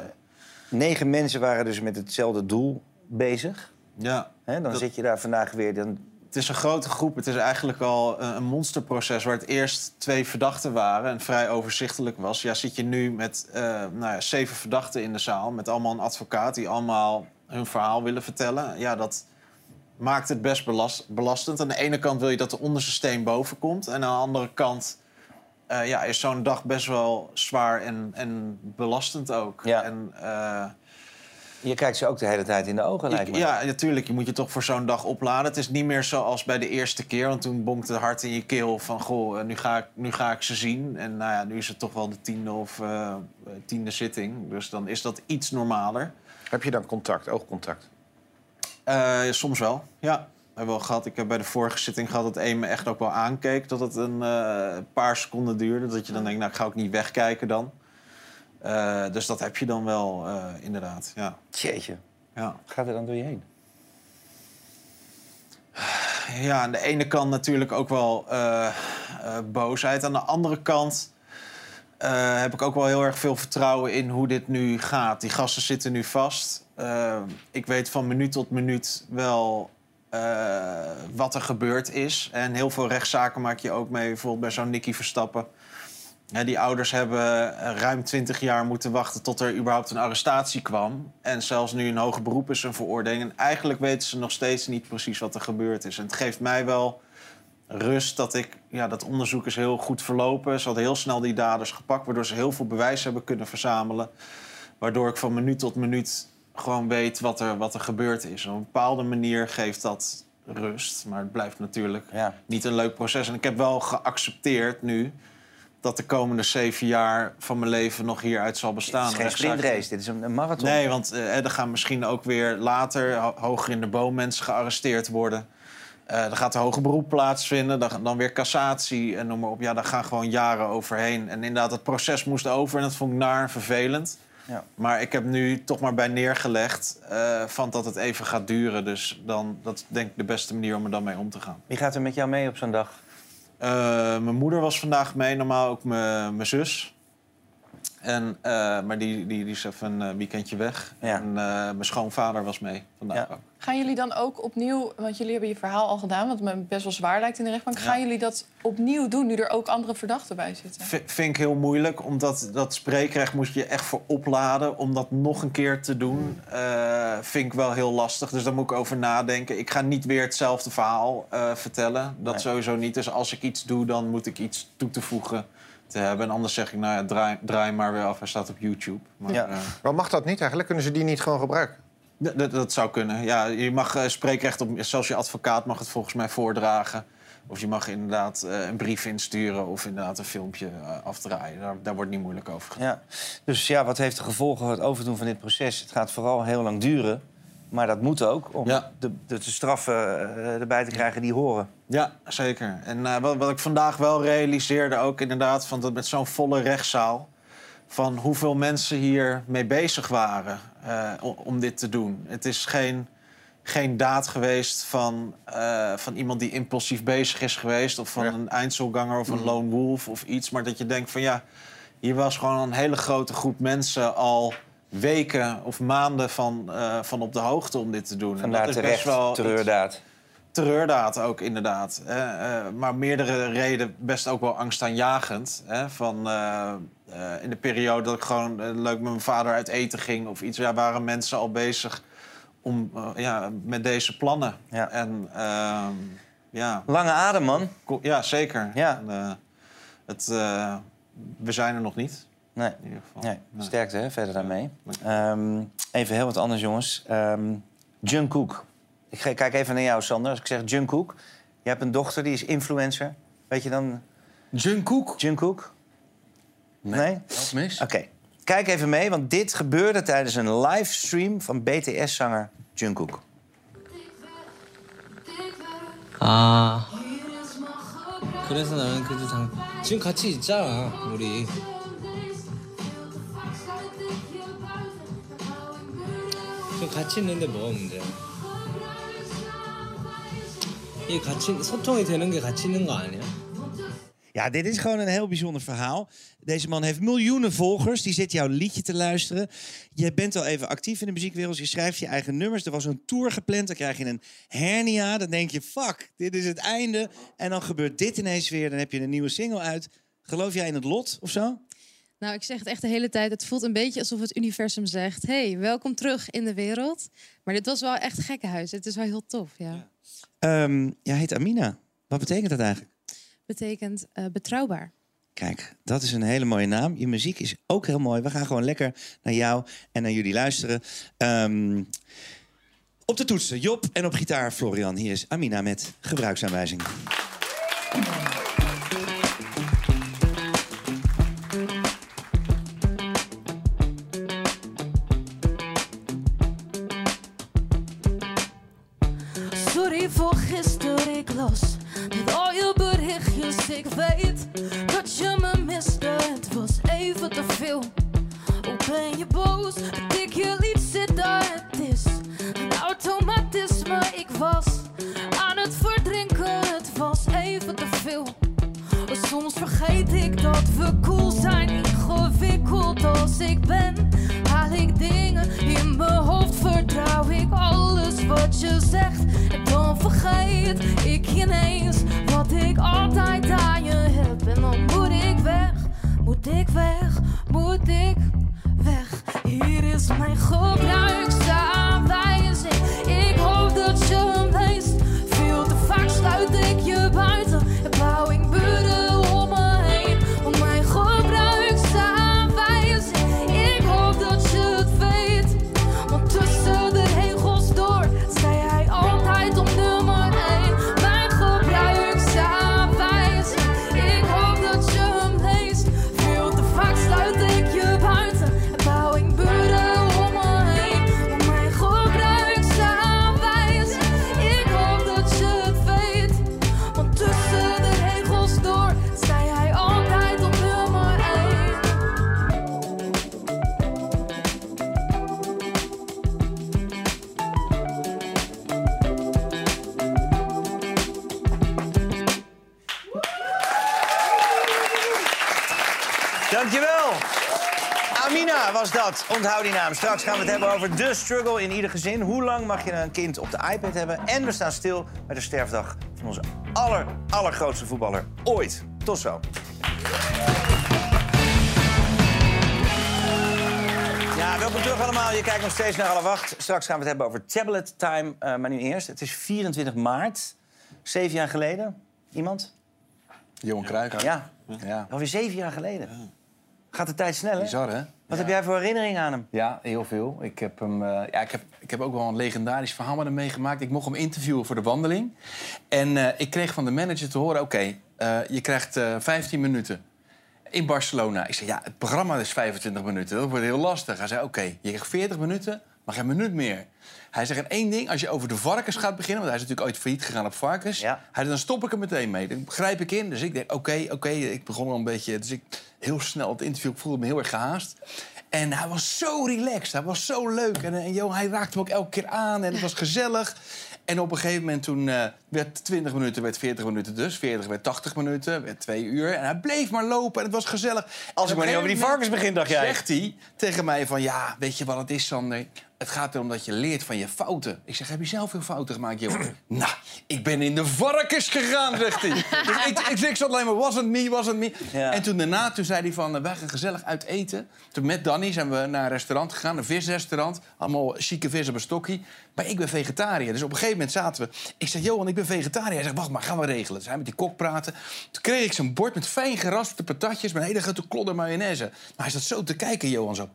Negen mensen waren dus met hetzelfde doel bezig. ja. Dan Dat- zit je daar vandaag weer. Dan... Het is een grote groep. Het is eigenlijk al een, een monsterproces waar het eerst twee verdachten waren en vrij overzichtelijk was. Ja, zit je nu met nou ja, zeven verdachten in de zaal met allemaal een advocaat die allemaal hun verhaal willen vertellen. Ja, dat maakt het best belast, belastend. Aan de ene kant wil je dat de onderste steen boven komt en aan de andere kant eh, ja, is zo'n dag best wel zwaar en, en belastend ook. Ja. En, eh, Je kijkt ze ook de hele tijd in de ogen, lijkt me. ja, natuurlijk. Je moet je toch voor zo'n dag opladen. Het is niet meer zoals bij de eerste keer. Want toen bonkt het hart in je keel van... goh, eh, nu ga ik, nu ga ik ze zien. En nou ja, nu is het toch wel de tiende of eh, tiende zitting. Dus dan is dat iets normaler. Heb je dan contact, oogcontact? Eh, soms wel, ja. We hebben gehad. Ik heb bij de vorige zitting gehad dat één me echt ook wel aankeek. Dat het een eh, paar seconden duurde. Dat je dan denkt, nou, ik ga ook niet wegkijken dan. Eh, dus dat heb je dan wel, inderdaad, ja. Jeetje. Ja. Wat gaat er dan door je heen? Ja, aan de ene kant natuurlijk ook wel boosheid. Aan de andere kant eh, heb ik ook wel heel erg veel vertrouwen in hoe dit nu gaat. Die gasten zitten nu vast. Eh, ik weet van minuut tot minuut wel eh, wat er gebeurd is. En heel veel rechtszaken maak je ook mee. Bijvoorbeeld bij zo'n Nicky Verstappen. Die ouders hebben ruim 20 jaar moeten wachten tot er überhaupt een arrestatie kwam. En zelfs nu een hoger beroep is een veroordeling. En eigenlijk weten ze nog steeds niet precies wat er gebeurd is. En het geeft mij wel rust dat ik... Ja, dat onderzoek is heel goed verlopen. Ze hadden heel snel die daders gepakt... waardoor ze heel veel bewijs hebben kunnen verzamelen. Waardoor ik van minuut tot minuut gewoon weet wat er, wat er gebeurd is. Op een bepaalde manier geeft dat rust. Maar het blijft natuurlijk niet een leuk proces. En ik heb wel geaccepteerd nu dat de komende zeven jaar van mijn leven nog hieruit zal bestaan. Het is geen sprintrace, dit is een, een marathon. Nee, want eh, er gaan misschien ook weer later ho- hoger in de boom mensen gearresteerd worden. Er gaat een hoger beroep plaatsvinden, dan, dan weer cassatie en noem maar op. Ja, daar gaan gewoon jaren overheen. En inderdaad, het proces moest over en dat vond ik naar en vervelend. Ja. Maar ik heb nu toch maar bij neergelegd eh, van dat het even gaat duren. Dus dan, dat is denk ik de beste manier om er dan mee om te gaan. Wie gaat er met jou mee op zo'n dag? Eh, mijn moeder was vandaag mee, normaal ook mijn zus. En, maar die, die, die is even een weekendje weg. En mijn schoonvader was mee vandaag ook. Gaan jullie dan ook opnieuw, want jullie hebben je verhaal al gedaan, wat me best wel zwaar lijkt in de rechtbank. Gaan jullie dat opnieuw doen, nu er ook andere verdachten bij zitten? V- vind ik heel moeilijk, omdat dat spreekrecht moet je echt voor opladen. Om dat nog een keer te doen, eh, vind ik wel heel lastig. Dus daar moet ik over nadenken. Ik ga niet weer hetzelfde verhaal eh, vertellen. Dat Nee. sowieso niet. Dus als ik iets doe, dan moet ik iets toe te voegen te hebben. En anders zeg ik, nou ja, draai, draai maar weer af. Hij staat op YouTube. Maar, Ja. eh, Waarom mag dat niet eigenlijk? Kunnen ze die niet gewoon gebruiken? Dat, dat zou kunnen. Ja, je mag eh, spreekrecht op. Zelfs je advocaat mag het volgens mij voordragen. Of je mag inderdaad eh, een brief insturen of inderdaad een filmpje eh, afdraaien. Daar, daar wordt niet moeilijk over gedaan. Ja. Dus ja, wat heeft de gevolgen van het overdoen van dit proces? Het gaat vooral heel lang duren. Maar dat moet ook om de, de, de straffen erbij te krijgen die horen. Ja, zeker. En wat, wat ik vandaag wel realiseerde ook inderdaad... Van dat met zo'n volle rechtszaal... van hoeveel mensen hier mee bezig waren eh, om dit te doen. Het is geen geen daad geweest van, eh, van iemand die impulsief bezig is geweest... of van een eindselganger of een Mhm. lone wolf of iets. Maar dat je denkt van ja, hier was gewoon een hele grote groep mensen... al weken of maanden van, eh, van op de hoogte om dit te doen. En Vandaar dat is terecht, best wel iets- terreurdaad. Ook, inderdaad. Eh, maar meerdere reden best ook wel angstaanjagend. Hè? Van, eh, eh, in de periode dat ik gewoon leuk met mijn vader uit eten ging of iets... Ja, waren mensen al bezig om, ja, met deze plannen. En, ehm, ja. Lange adem, man. Ja, zeker. Ja. En, het, we zijn er nog niet. Nee. In ieder geval. Nee, sterkte hè, verder daarmee. Ehm, even heel wat anders, jongens. Ehm Jungkook. Ik ga- kijk even naar jou, Sander. Als ik zeg Jungkook, je hebt een dochter die is influencer. Weet je dan... Jungkook? Jungkook? Nee? Dat mis. Oké. Kijk even mee, want dit gebeurde tijdens een livestream van BTS-zanger Jungkook. 아 그래서 나는 그래도 당... 지금 같이 있잖아 우리 지금 같이 있는데 뭐가 문제야 이 같이 소통이 되는 게 같이 있는 거 아니야? Ja, dit is gewoon een heel bijzonder verhaal. Deze man heeft miljoenen volgers. Die zit jouw liedje te luisteren. Je bent al even actief in de muziekwereld. Je schrijft je eigen nummers. Er was een tour gepland. Dan krijg je een hernia. Dan denk je, fuck, dit is het einde. En dan gebeurt dit ineens weer. Dan heb je een nieuwe single uit. Geloof jij in het lot of zo? Nou, ik zeg het echt de hele tijd. Het voelt een beetje alsof het universum zegt: hey, welkom terug in de wereld. Maar dit was wel echt gekkenhuis. Het is wel heel tof, ja. Ehm jij heet Amina. Wat betekent dat eigenlijk? Betekent eh, betrouwbaar. Kijk, dat is een hele mooie naam. Je muziek is ook heel mooi. We gaan gewoon lekker naar jou en naar jullie luisteren. Ehm, op de toetsen Job en op gitaar Florian. Hier is Amina met gebruiksaanwijzing. Dat. Onthoud die naam. Straks gaan we het hebben over de struggle in ieder gezin. Hoe lang mag je een kind op de iPad hebben? En we staan stil bij de sterfdag van onze aller, allergrootste voetballer ooit. Tot zo. Ja, welkom terug allemaal. Je kijkt nog steeds naar alle wacht. Straks gaan we het hebben over tablet time. Eh, maar nu eerst, het is 24 maart. Zeven jaar geleden. Iemand? Johan Cruijff. Ja. Ja. Alweer zeven jaar geleden. Gaat de tijd snel, hè? Bizar, hè? Wat heb jij voor herinnering aan hem? Ja, heel veel. Ik heb, hem, eh, ja, ik, heb, ik heb ook wel een legendarisch verhaal met hem meegemaakt. Ik mocht hem interviewen voor de wandeling. En eh, ik kreeg van de manager te horen... oké, eh, je krijgt eh 15 minuten in Barcelona. Ik zei, ja, het programma is 25 minuten. Dat wordt heel lastig. Hij zei, oké, je krijgt 40 minuten, maar geen minuut meer. Hij zegt, en één ding, als je over de varkens gaat beginnen... want hij is natuurlijk ooit failliet gegaan op varkens... Hij dan stop ik er meteen mee. Dan grijp ik in. Dus ik denk, oké, oké. Ik begon al een beetje... Dus ik heel snel het interview, ik voelde me heel erg gehaast. En hij was zo relaxed, hij was zo leuk. En, en joh, hij raakte me ook elke keer aan en het was gezellig. En op een gegeven moment toen eh, werd 20 minuten, werd 40 minuten dus. 40 werd 80 minuten, werd 2 uur. En hij bleef maar lopen en het was gezellig. Als En ik maar niet over die varkens begin, dacht jij. Zegt hij tegen mij van, ja, weet je wat het is, Sander? Het gaat erom dat je leert van je fouten. Ik zeg, heb je zelf veel fouten gemaakt, joh? nou, ik ben in de varkens gegaan, zegt hij. dus ik, ik, ik zat alleen maar, wasn't me, wasn't me. En toen daarna, toen zei hij van, eh, wij gaan gezellig uit eten. Toen met Danny zijn we naar een restaurant gegaan, een visrestaurant. Allemaal chique vis op een stokkie. Maar ik ben vegetariër, dus op een gegeven moment zaten we... Ik zeg, Johan, ik ben vegetariër. Hij zegt, wacht maar, gaan we regelen. Dus hij met die kok praten. Toen kreeg ik zo'n bord met fijn geraspte patatjes... met een hele grote klodder mayonaise. Maar hij zat zo te kijken, Johan, zo...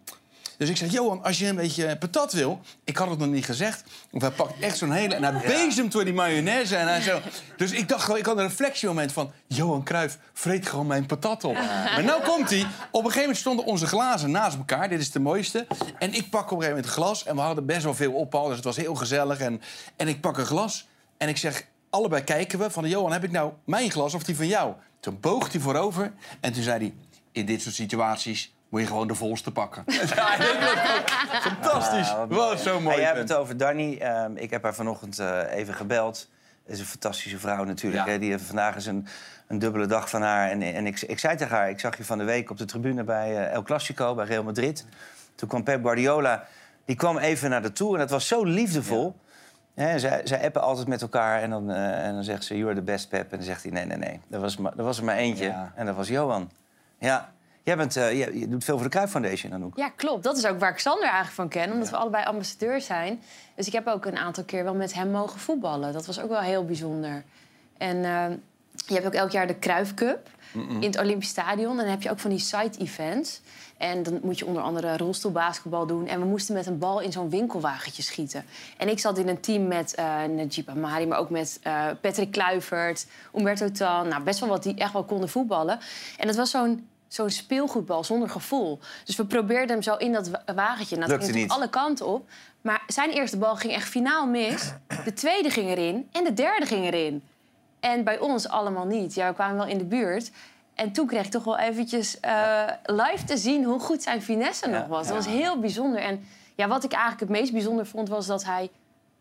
Dus ik zeg, Johan, als je een beetje patat wil... Ik had het nog niet gezegd. Of hij pakt echt zo'n hele... En hij bezemt door die mayonaise. En hij zo... Dus ik dacht gewoon, ik had een reflectiemoment van... Johan Cruijff vreet gewoon mijn patat op. Maar nou komt hij. Op een gegeven moment stonden onze glazen naast elkaar. Dit is de mooiste. En ik pak op een gegeven moment een glas. En we hadden best wel veel op al. Dus het was heel gezellig. En, en ik pak een glas. En ik zeg, allebei kijken we van... Johan, heb ik nou mijn glas of die van jou? Toen boog hij voorover. En toen zei hij... In dit soort situaties moet je gewoon de volste pakken. Fantastisch. Ja, wat Wat zo mooi. En jij hebt het over Danny. Ehm, ik heb haar vanochtend eh, even gebeld. Dat is een fantastische vrouw natuurlijk. Ja. Hè? Die heeft vandaag is een, een dubbele dag van haar. En, en ik, ik zei tegen haar, ik zag je van de week op de tribune bij eh, El Clasico, bij Real Madrid. Toen kwam Pep Guardiola, die kwam even naar de toe. En dat was zo liefdevol. Hè, zij, zij appen altijd met elkaar en dan, eh, en dan zegt ze, you're the best Pep. En dan zegt hij, nee, nee, nee. Er was, maar, er was er maar eentje. Ja. En dat was Johan. Ja, jij bent, eh, je, je doet veel voor de Cruijff Foundation, Anouk. Ja, klopt. Dat is ook waar ik Sander eigenlijk van ken, omdat we allebei ambassadeur zijn. Dus ik heb ook een aantal keer wel met hem mogen voetballen. Dat was ook wel heel bijzonder. En eh, je hebt ook elk jaar de Kruif Cup in het Olympisch Stadion. En dan heb je ook van die side-events. En dan moet je onder andere rolstoelbasketbal doen. En we moesten met een bal in zo'n winkelwagentje schieten. En ik zat in een team met eh Najib Amari, maar ook met Patrick Kluivert, Umberto Tan. Nou, best wel wat die echt wel konden voetballen. En het was zo'n zo'n speelgoedbal zonder gevoel. Dus we probeerden hem zo in dat wa- wagentje. Nou, dat ging niet. alle kanten op. Maar zijn eerste bal ging echt finaal mis. De tweede ging erin en de derde ging erin. En bij ons allemaal niet. Ja, we kwamen wel in de buurt. En toen kreeg ik toch wel eventjes eh, live te zien hoe goed zijn finesse nog was. Dat was heel bijzonder. En ja, wat ik eigenlijk het meest bijzonder vond, was dat hij...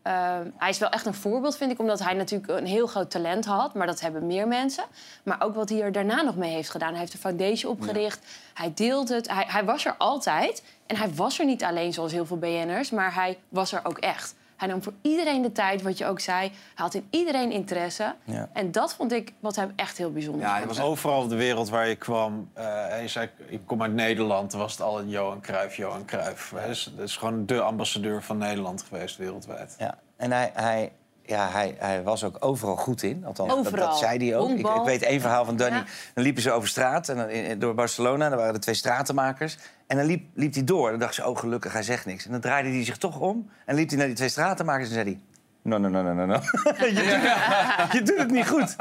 eh, hij is wel echt een voorbeeld, vind ik, omdat hij natuurlijk een heel groot talent had. Maar dat hebben meer mensen. Maar ook wat hij er daarna nog mee heeft gedaan. Hij heeft een foundation opgericht. Hij deelt het. Hij, hij was er altijd. En hij was er niet alleen zoals heel veel BN'ers, maar hij was er ook echt. Hij nam voor iedereen de tijd, wat je ook zei. Hij had in iedereen interesse. Ja. En dat vond ik wat hem echt heel bijzonder Ja, het was overal op de wereld waar je kwam. eh, je zei, ik kom uit Nederland. Dan was het al een Johan Cruijff, Johan Cruijff. Hij is, is gewoon de ambassadeur van Nederland geweest wereldwijd. Ja, en hij, hij, ja, hij, hij was ook overal goed in. Althans, dat, Overal. dat zei hij ook. Ik, weet één verhaal van Danny. Ja. Dan liepen ze over straat en dan, in- in- door Barcelona. Daar waren er twee stratenmakers. En dan liep, liep hij door. Dan dacht ze, oh gelukkig, hij zegt niks. En dan draaide hij zich toch om. En liep hij naar die twee stratenmakers en zei hij... No, no, no, no, no, no. je, doet het, je doet het niet goed.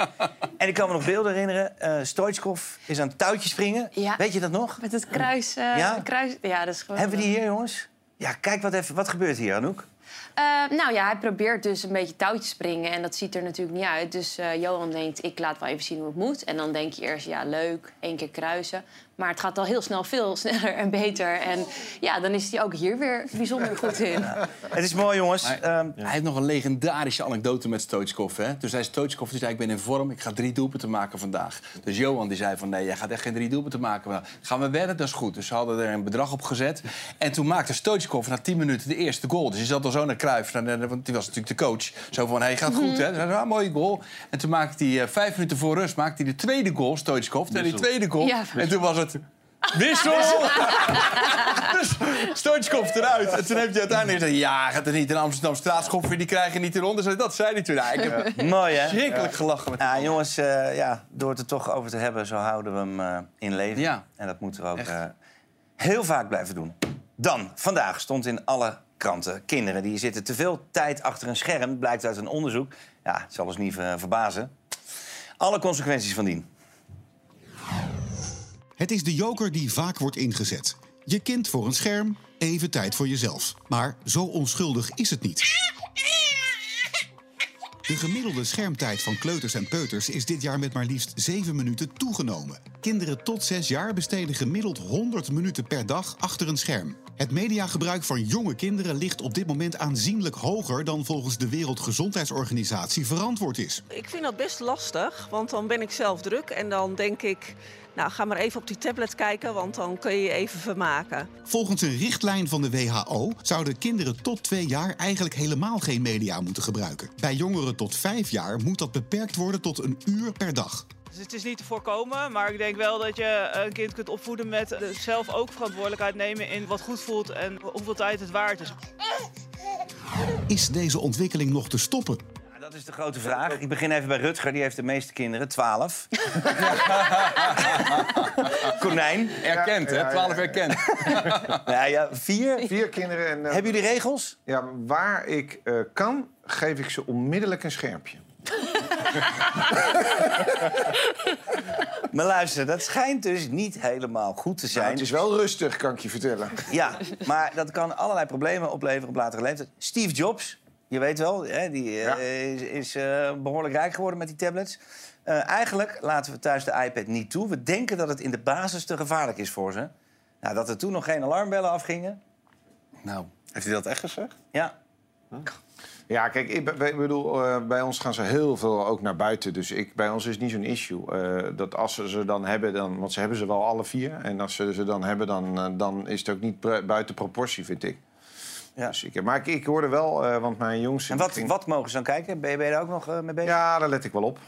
En ik kan me nog beelden herinneren. Stoichkov is aan het touwtje springen. Ja. Weet je dat nog? Met het kruis. eh, Ja? kruis ja, dat is gewoon. Hebben we die hier, jongens? Ja, kijk wat, even, wat gebeurt hier, Anouk. Eh, nou ja, hij probeert dus een beetje touwtjes springen. En dat ziet er natuurlijk niet uit. Dus eh, Johan denkt, ik laat wel even zien hoe het moet. En dan denk je eerst, ja, leuk, één keer kruisen. Maar het gaat al heel snel veel sneller en beter. En ja, dan is hij ook hier weer bijzonder goed in. Het is mooi, jongens. Hij, Ehm, hij heeft nog een legendarische anekdote met Stoichkov. Hè? Dus zei Stoichkov, die zei, ik ben in vorm, ik ga drie doelpunten maken vandaag. Dus Johan die zei van, nee, jij gaat echt geen drie doelpunten maken. Maar gaan we wedden? Dat is goed. Dus ze hadden er een bedrag op gezet. En toen maakte Stoichkov na tien minuten de eerste goal. Dus hij zat al zo naar de- want die was natuurlijk de coach. Zo van, hey, gaat goed, hè? Hij zei, ah, mooie goal. En toen maakte hij, eh, vijf minuten voor rust, maakte hij de tweede goal, Stoichkov. En die tweede goal. Ja. En toen was het... Wissel! dus Stoichkov eruit. En toen heeft hij uiteindelijk gezegd... ja, gaat er niet in Amsterdam straatschopper, die krijgen niet eronder. Zei, Dat zei hij toen. Ja, ik heb Mooi, hè? verschrikkelijk gelachen met Ja, jongens, eh, ja, door het er toch over te hebben, zo houden we hem eh, in leven. Ja. En dat moeten we ook eh, heel vaak blijven doen. Dan, vandaag stond in alle kranten... kinderen die zitten te veel tijd achter een scherm... blijkt uit een onderzoek. Ja, het zal ons niet verbazen. Alle consequenties van dien. Het is de joker die vaak wordt ingezet. Je kind voor een scherm, even tijd voor jezelf. Maar zo onschuldig is het niet. De gemiddelde schermtijd van kleuters en peuters is dit jaar met maar liefst 7 minuten toegenomen. Kinderen tot 6 jaar besteden gemiddeld 100 minuten per dag achter een scherm. Het mediagebruik van jonge kinderen ligt op dit moment aanzienlijk hoger dan volgens de Wereldgezondheidsorganisatie verantwoord is. Ik vind dat best lastig, want dan ben ik zelf druk en dan denk ik, nou ga maar even op die tablet kijken, want dan kun je je even vermaken. Volgens een richtlijn van de WHO zouden kinderen tot 2 jaar eigenlijk helemaal geen media moeten gebruiken. Bij jongeren tot 5 jaar moet dat beperkt worden tot een uur per dag. Dus het is niet te voorkomen, maar ik denk wel dat je een kind kunt opvoeden met zelf ook verantwoordelijkheid nemen in wat goed voelt en hoeveel tijd het waard is. Is deze ontwikkeling nog te stoppen? Dat is de grote vraag. Ik begin even bij Rutger, die heeft de meeste kinderen, 12. Konijn. Erkend, hè? 12 erkend. Ja, ja, vier. Vier kinderen. En, eh, Hebben jullie regels? Ja, waar ik eh, kan, geef ik ze onmiddellijk een schermpje. Maar luister, dat schijnt dus niet helemaal goed te zijn. Nou, het is wel rustig, kan ik je vertellen. Ja, maar dat kan allerlei problemen opleveren op latere leeftijd. Steve Jobs, je weet wel, hè, die eh, is, is eh, behoorlijk rijk geworden met die tablets. Eh, eigenlijk laten we thuis de iPad niet toe. We denken dat het in de basis te gevaarlijk is voor ze. Nou, dat er toen nog geen alarmbellen afgingen. Nou, heeft hij dat echt gezegd? Ja. Ja, kijk, ik, be- ik bedoel, bij ons gaan ze heel veel ook naar buiten. Dus ik, bij ons is het niet zo'n issue. Dat als ze ze dan hebben, dan, want ze hebben ze wel alle vier. En als ze ze dan hebben, dan, dan is het ook niet bu- buiten proportie, vind ik. Ja. Dus ik maar ik, ik hoorde wel, eh, want mijn jongste... En wat, ging- wat mogen ze dan kijken? Ben je, ben je daar ook nog eh, mee bezig? Ja, daar let ik wel op.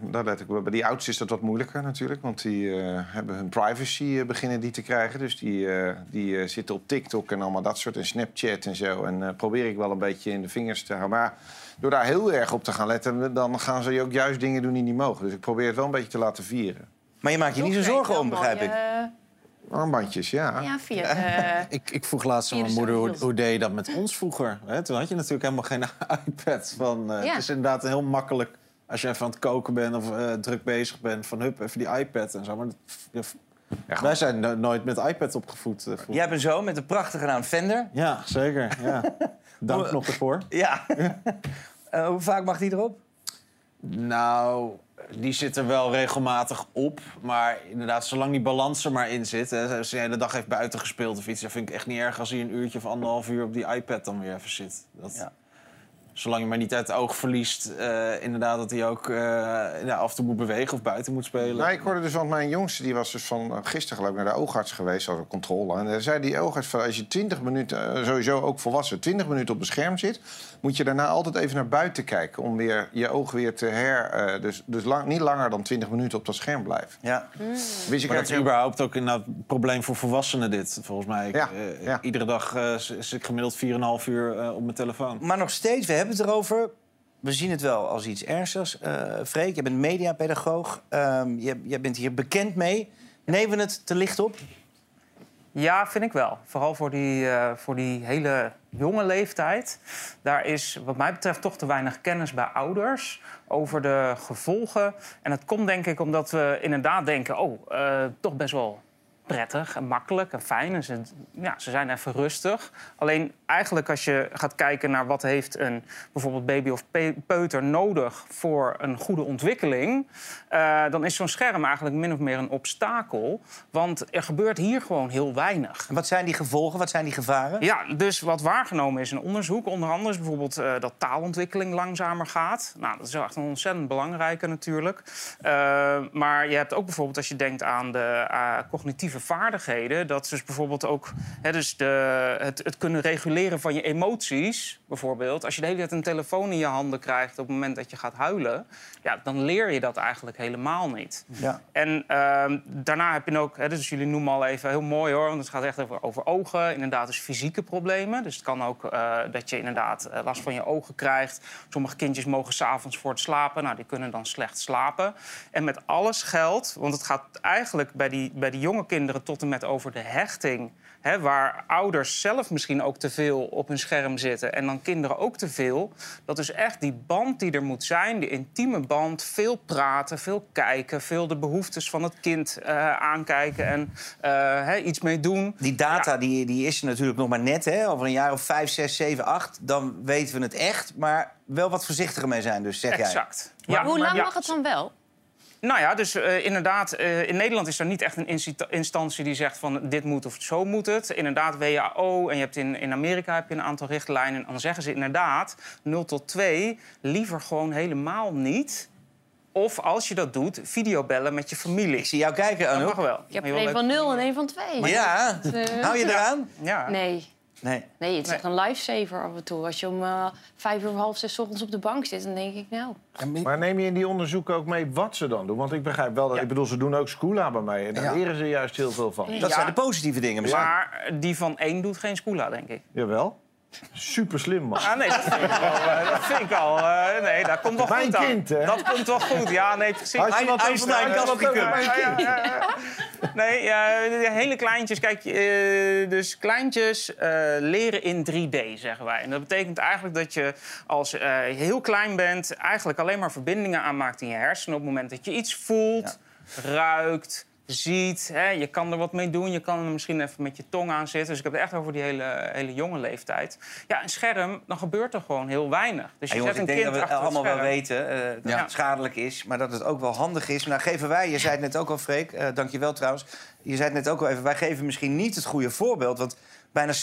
Daar let ik wel. Bij die oudste is dat wat moeilijker natuurlijk. Want die eh, hebben hun privacy beginnen die te krijgen. Dus die, eh, die eh, zitten op TikTok en allemaal dat soort. En Snapchat en zo. En eh, probeer ik wel een beetje in de vingers te houden. Maar door daar heel erg op te gaan letten... dan gaan ze ook juist dingen doen die niet mogen. Dus ik probeer het wel een beetje te laten vieren. Maar je maakt je niet zo zorgen om, begrijp ik. Armbandjes, ja. Ja, via... eh, Ik, ik vroeg laatst aan mijn moeder, hoe, hoe deed je dat met ons vroeger? Hè, toen had je natuurlijk helemaal geen iPad. Van, eh, Ja. Het is inderdaad heel makkelijk als je even aan het koken bent of eh, druk bezig bent... van hup, even die iPad en zo. Maar dat- ja, wij zijn no- nooit met iPad opgevoed. vroeger. Jij hebt een zoon met een prachtige naam Fender. Ja, zeker. Ja. Dank nog ervoor. Ja. Eh, hoe vaak mag die erop? Nou, die zit er wel regelmatig op. Maar inderdaad, zolang die balans er maar in zit... Hè, als hij de dag heeft buiten gespeeld of iets... dan vind ik echt niet erg als hij een uurtje of anderhalf uur op die iPad dan weer even zit. Dat, Zolang je maar niet uit het oog verliest... eh, inderdaad dat hij ook eh, ja, af en toe moet bewegen of buiten moet spelen. Nou, ik hoorde dus, want mijn jongste die was dus van eh, gisteren geloof ik naar de oogarts geweest als een controle. En daar zei die oogarts van als je 20 minuten, sowieso ook volwassen, 20 minuten op een scherm zit, moet je daarna altijd even naar buiten kijken om weer je oog weer te her. eh, dus dus lang, niet langer dan 20 minuten op dat scherm blijven. Ja. Wist ik maar dat is überhaupt ook een nou, probleem voor volwassenen dit, volgens mij. Ik, Ja, Iedere dag eh, zit ik gemiddeld 4,5 uur eh, op mijn telefoon. Maar nog steeds, we hebben het erover. We zien het wel als iets ernstigs. Eh Freek, je bent mediapedagoog. Ehm je, jij bent hier bekend mee. Nemen we het te licht op? Ja, vind ik wel. Vooral voor die, eh, voor die hele jonge leeftijd. Daar is wat mij betreft toch te weinig kennis bij ouders over de gevolgen. En dat komt denk ik omdat we inderdaad denken... oh, eh, toch best wel prettig en makkelijk en fijn. En ze, ja, ze zijn even rustig. Alleen eigenlijk als je gaat kijken naar wat heeft een bijvoorbeeld baby of pe- peuter nodig voor een goede ontwikkeling, eh, dan is zo'n scherm eigenlijk min of meer een obstakel. Want er gebeurt hier gewoon heel weinig. En wat zijn die gevolgen? Wat zijn die gevaren? Ja, dus wat waargenomen is in onderzoek, onder andere is bijvoorbeeld eh, dat taalontwikkeling langzamer gaat. Nou, dat is echt een ontzettend belangrijke natuurlijk. Eh, maar je hebt ook bijvoorbeeld, als je denkt aan de cognitieve vaardigheden, dat dus bijvoorbeeld ook hè, dus de, het, het kunnen reguleren van je emoties, bijvoorbeeld. Als je de hele tijd een telefoon in je handen krijgt op het moment dat je gaat huilen, ja, dan leer je dat eigenlijk helemaal niet. Ja. En ehm, daarna heb je ook, hè, dus jullie noemen al even heel mooi hoor, want het gaat echt over, over ogen. Inderdaad, dus fysieke problemen. Dus het kan ook eh, dat je inderdaad eh, last van je ogen krijgt. Sommige kindjes mogen s'avonds voor het slapen, nou die kunnen dan slecht slapen. En met alles geldt, want het gaat eigenlijk bij die, bij die jonge kinderen kinderen tot en met over de hechting. Hè, waar ouders zelf misschien ook te veel op hun scherm zitten en dan kinderen ook te veel. Dat is echt die band die er moet zijn, die intieme band. Veel praten, veel kijken, veel de behoeftes van het kind eh, aankijken en eh, hè, iets mee doen. Die data die, die is er natuurlijk nog maar net. Hè? Over een jaar of vijf, zes, zeven, acht. Dan weten we het echt. Maar wel wat voorzichtiger mee zijn, dus zeg jij. Exact. Maar hoe lang ja. mag het dan wel? Nou ja, dus eh, inderdaad, eh, in Nederland is er niet echt een insta- instantie die zegt van dit moet of zo moet het. Inderdaad, WHO en je hebt in, in Amerika heb je een aantal richtlijnen. En dan zeggen ze inderdaad 0 tot 2 liever gewoon helemaal niet. Of als je dat doet, videobellen met je familie. Ik zie jou kijken, Dat Anouk. mag wel. Ik heb er je een van met- 0 en een van 2. Maar ja, hou je eraan? Ja. Nee. Nee. Nee, het is echt een lifesaver af en toe. Als je om eh, vijf uur half zes 's ochtends op de bank zit, dan denk ik nou... Maar neem je in die onderzoeken ook mee wat ze dan doen? Want ik begrijp wel dat... Ik bedoel, ze doen ook Scoola bij mij. En daar Ja. leren ze juist heel veel van. Dat zijn de positieve dingen. Maar die van één doet geen schoola, denk ik. Jawel. Super slim, man. Ah, nee, dat vind ik wel. eh, dat vind ik al. eh, nee, dat komt wel Mijn goed aan. kind, hè? Dat komt wel goed. Ja, nee, precies. Wat Kaspicum. over mijn ja, kind. ja, ja. Nee, ja, hele kleintjes. Kijk, eh, dus kleintjes eh, leren in 3D, zeggen wij. En dat betekent eigenlijk dat je als je eh, heel klein bent... eigenlijk alleen maar verbindingen aanmaakt in je hersenen... op het moment dat je iets voelt, ruikt, ziet. Hè, je kan er wat mee doen. Je kan er misschien even met je tong aan zitten. Dus ik heb het echt over die hele, hele jonge leeftijd. Ja, een scherm, dan gebeurt er gewoon heel weinig. Dus je Ja, jongens, zet ik een denk dat we allemaal wel weten eh, dat Ja. het schadelijk is, maar dat het ook wel handig is. Nou, geven wij, je zei het net ook al, Freek, eh dank je wel trouwens. Je zei het net ook al even, wij geven misschien niet het goede voorbeeld. Want bijna 60%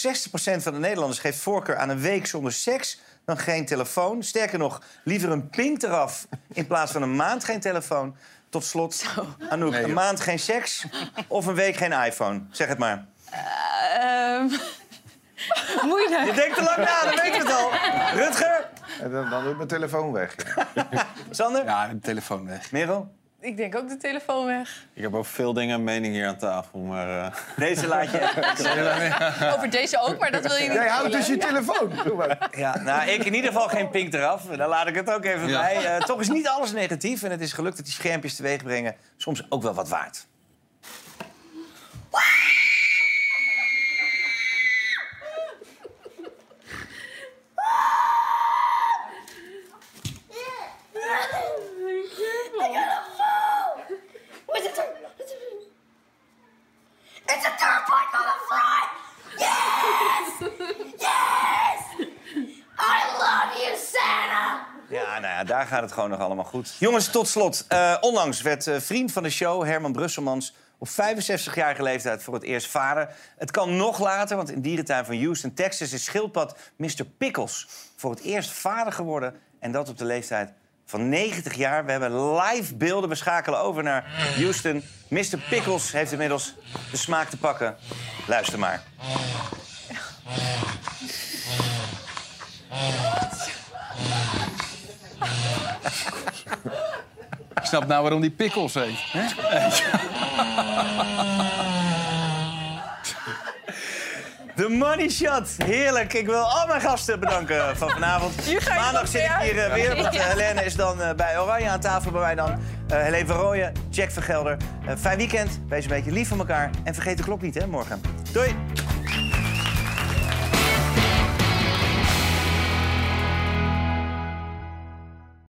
van de Nederlanders geeft voorkeur aan een week zonder seks dan geen telefoon. Sterker nog, liever een pink eraf in plaats van een maand geen telefoon. Tot slot, Anouk, een maand geen seks of een week geen iPhone? Zeg het maar. Ehm, moeilijk. Je denkt te lang na, dan weten we het al. Rutger? En dan, dan doe ik mijn telefoon weg. Sander? Ja, de telefoon weg. Merel? Ik denk ook de telefoon weg. Ik heb over veel dingen een mening hier aan tafel, maar... eh, Deze laat je... Over deze ook, maar dat wil je niet Jij houdt dus je telefoon. Doe maar. Ja, nou, ik in ieder geval geen pink eraf. Dan laat ik het ook even Ja. bij. Eh, toch is niet alles negatief. En het is gelukt dat die schermpjes teweeg brengen. Soms ook wel wat waard. Daar gaat het gewoon nog allemaal goed. Jongens, tot slot. Eh, onlangs werd eh, vriend van de show, Herman Brusselmans... op 65-jarige leeftijd voor het eerst vader. Het kan nog later, want in dierentuin van Houston, Texas... is schildpad Mr. Pickles voor het eerst vader geworden. En dat op de leeftijd van 90 jaar. We hebben live beelden. We schakelen over naar Houston. Mr. Pickles heeft inmiddels de smaak te pakken. Luister maar. Ik snap nou waarom die pickles heet. Hè? De money shot. Heerlijk. Ik wil al mijn gasten bedanken van vanavond. Maandag zit ik hier eh, uit. weer. Want eh, Ja. Helene is dan eh, bij Oranje aan tafel. Bij mij dan Helene van Rooyen, Jack van Gelder. Eh, fijn weekend. Wees een beetje lief voor elkaar. En vergeet de klok niet, hè, morgen. Doei.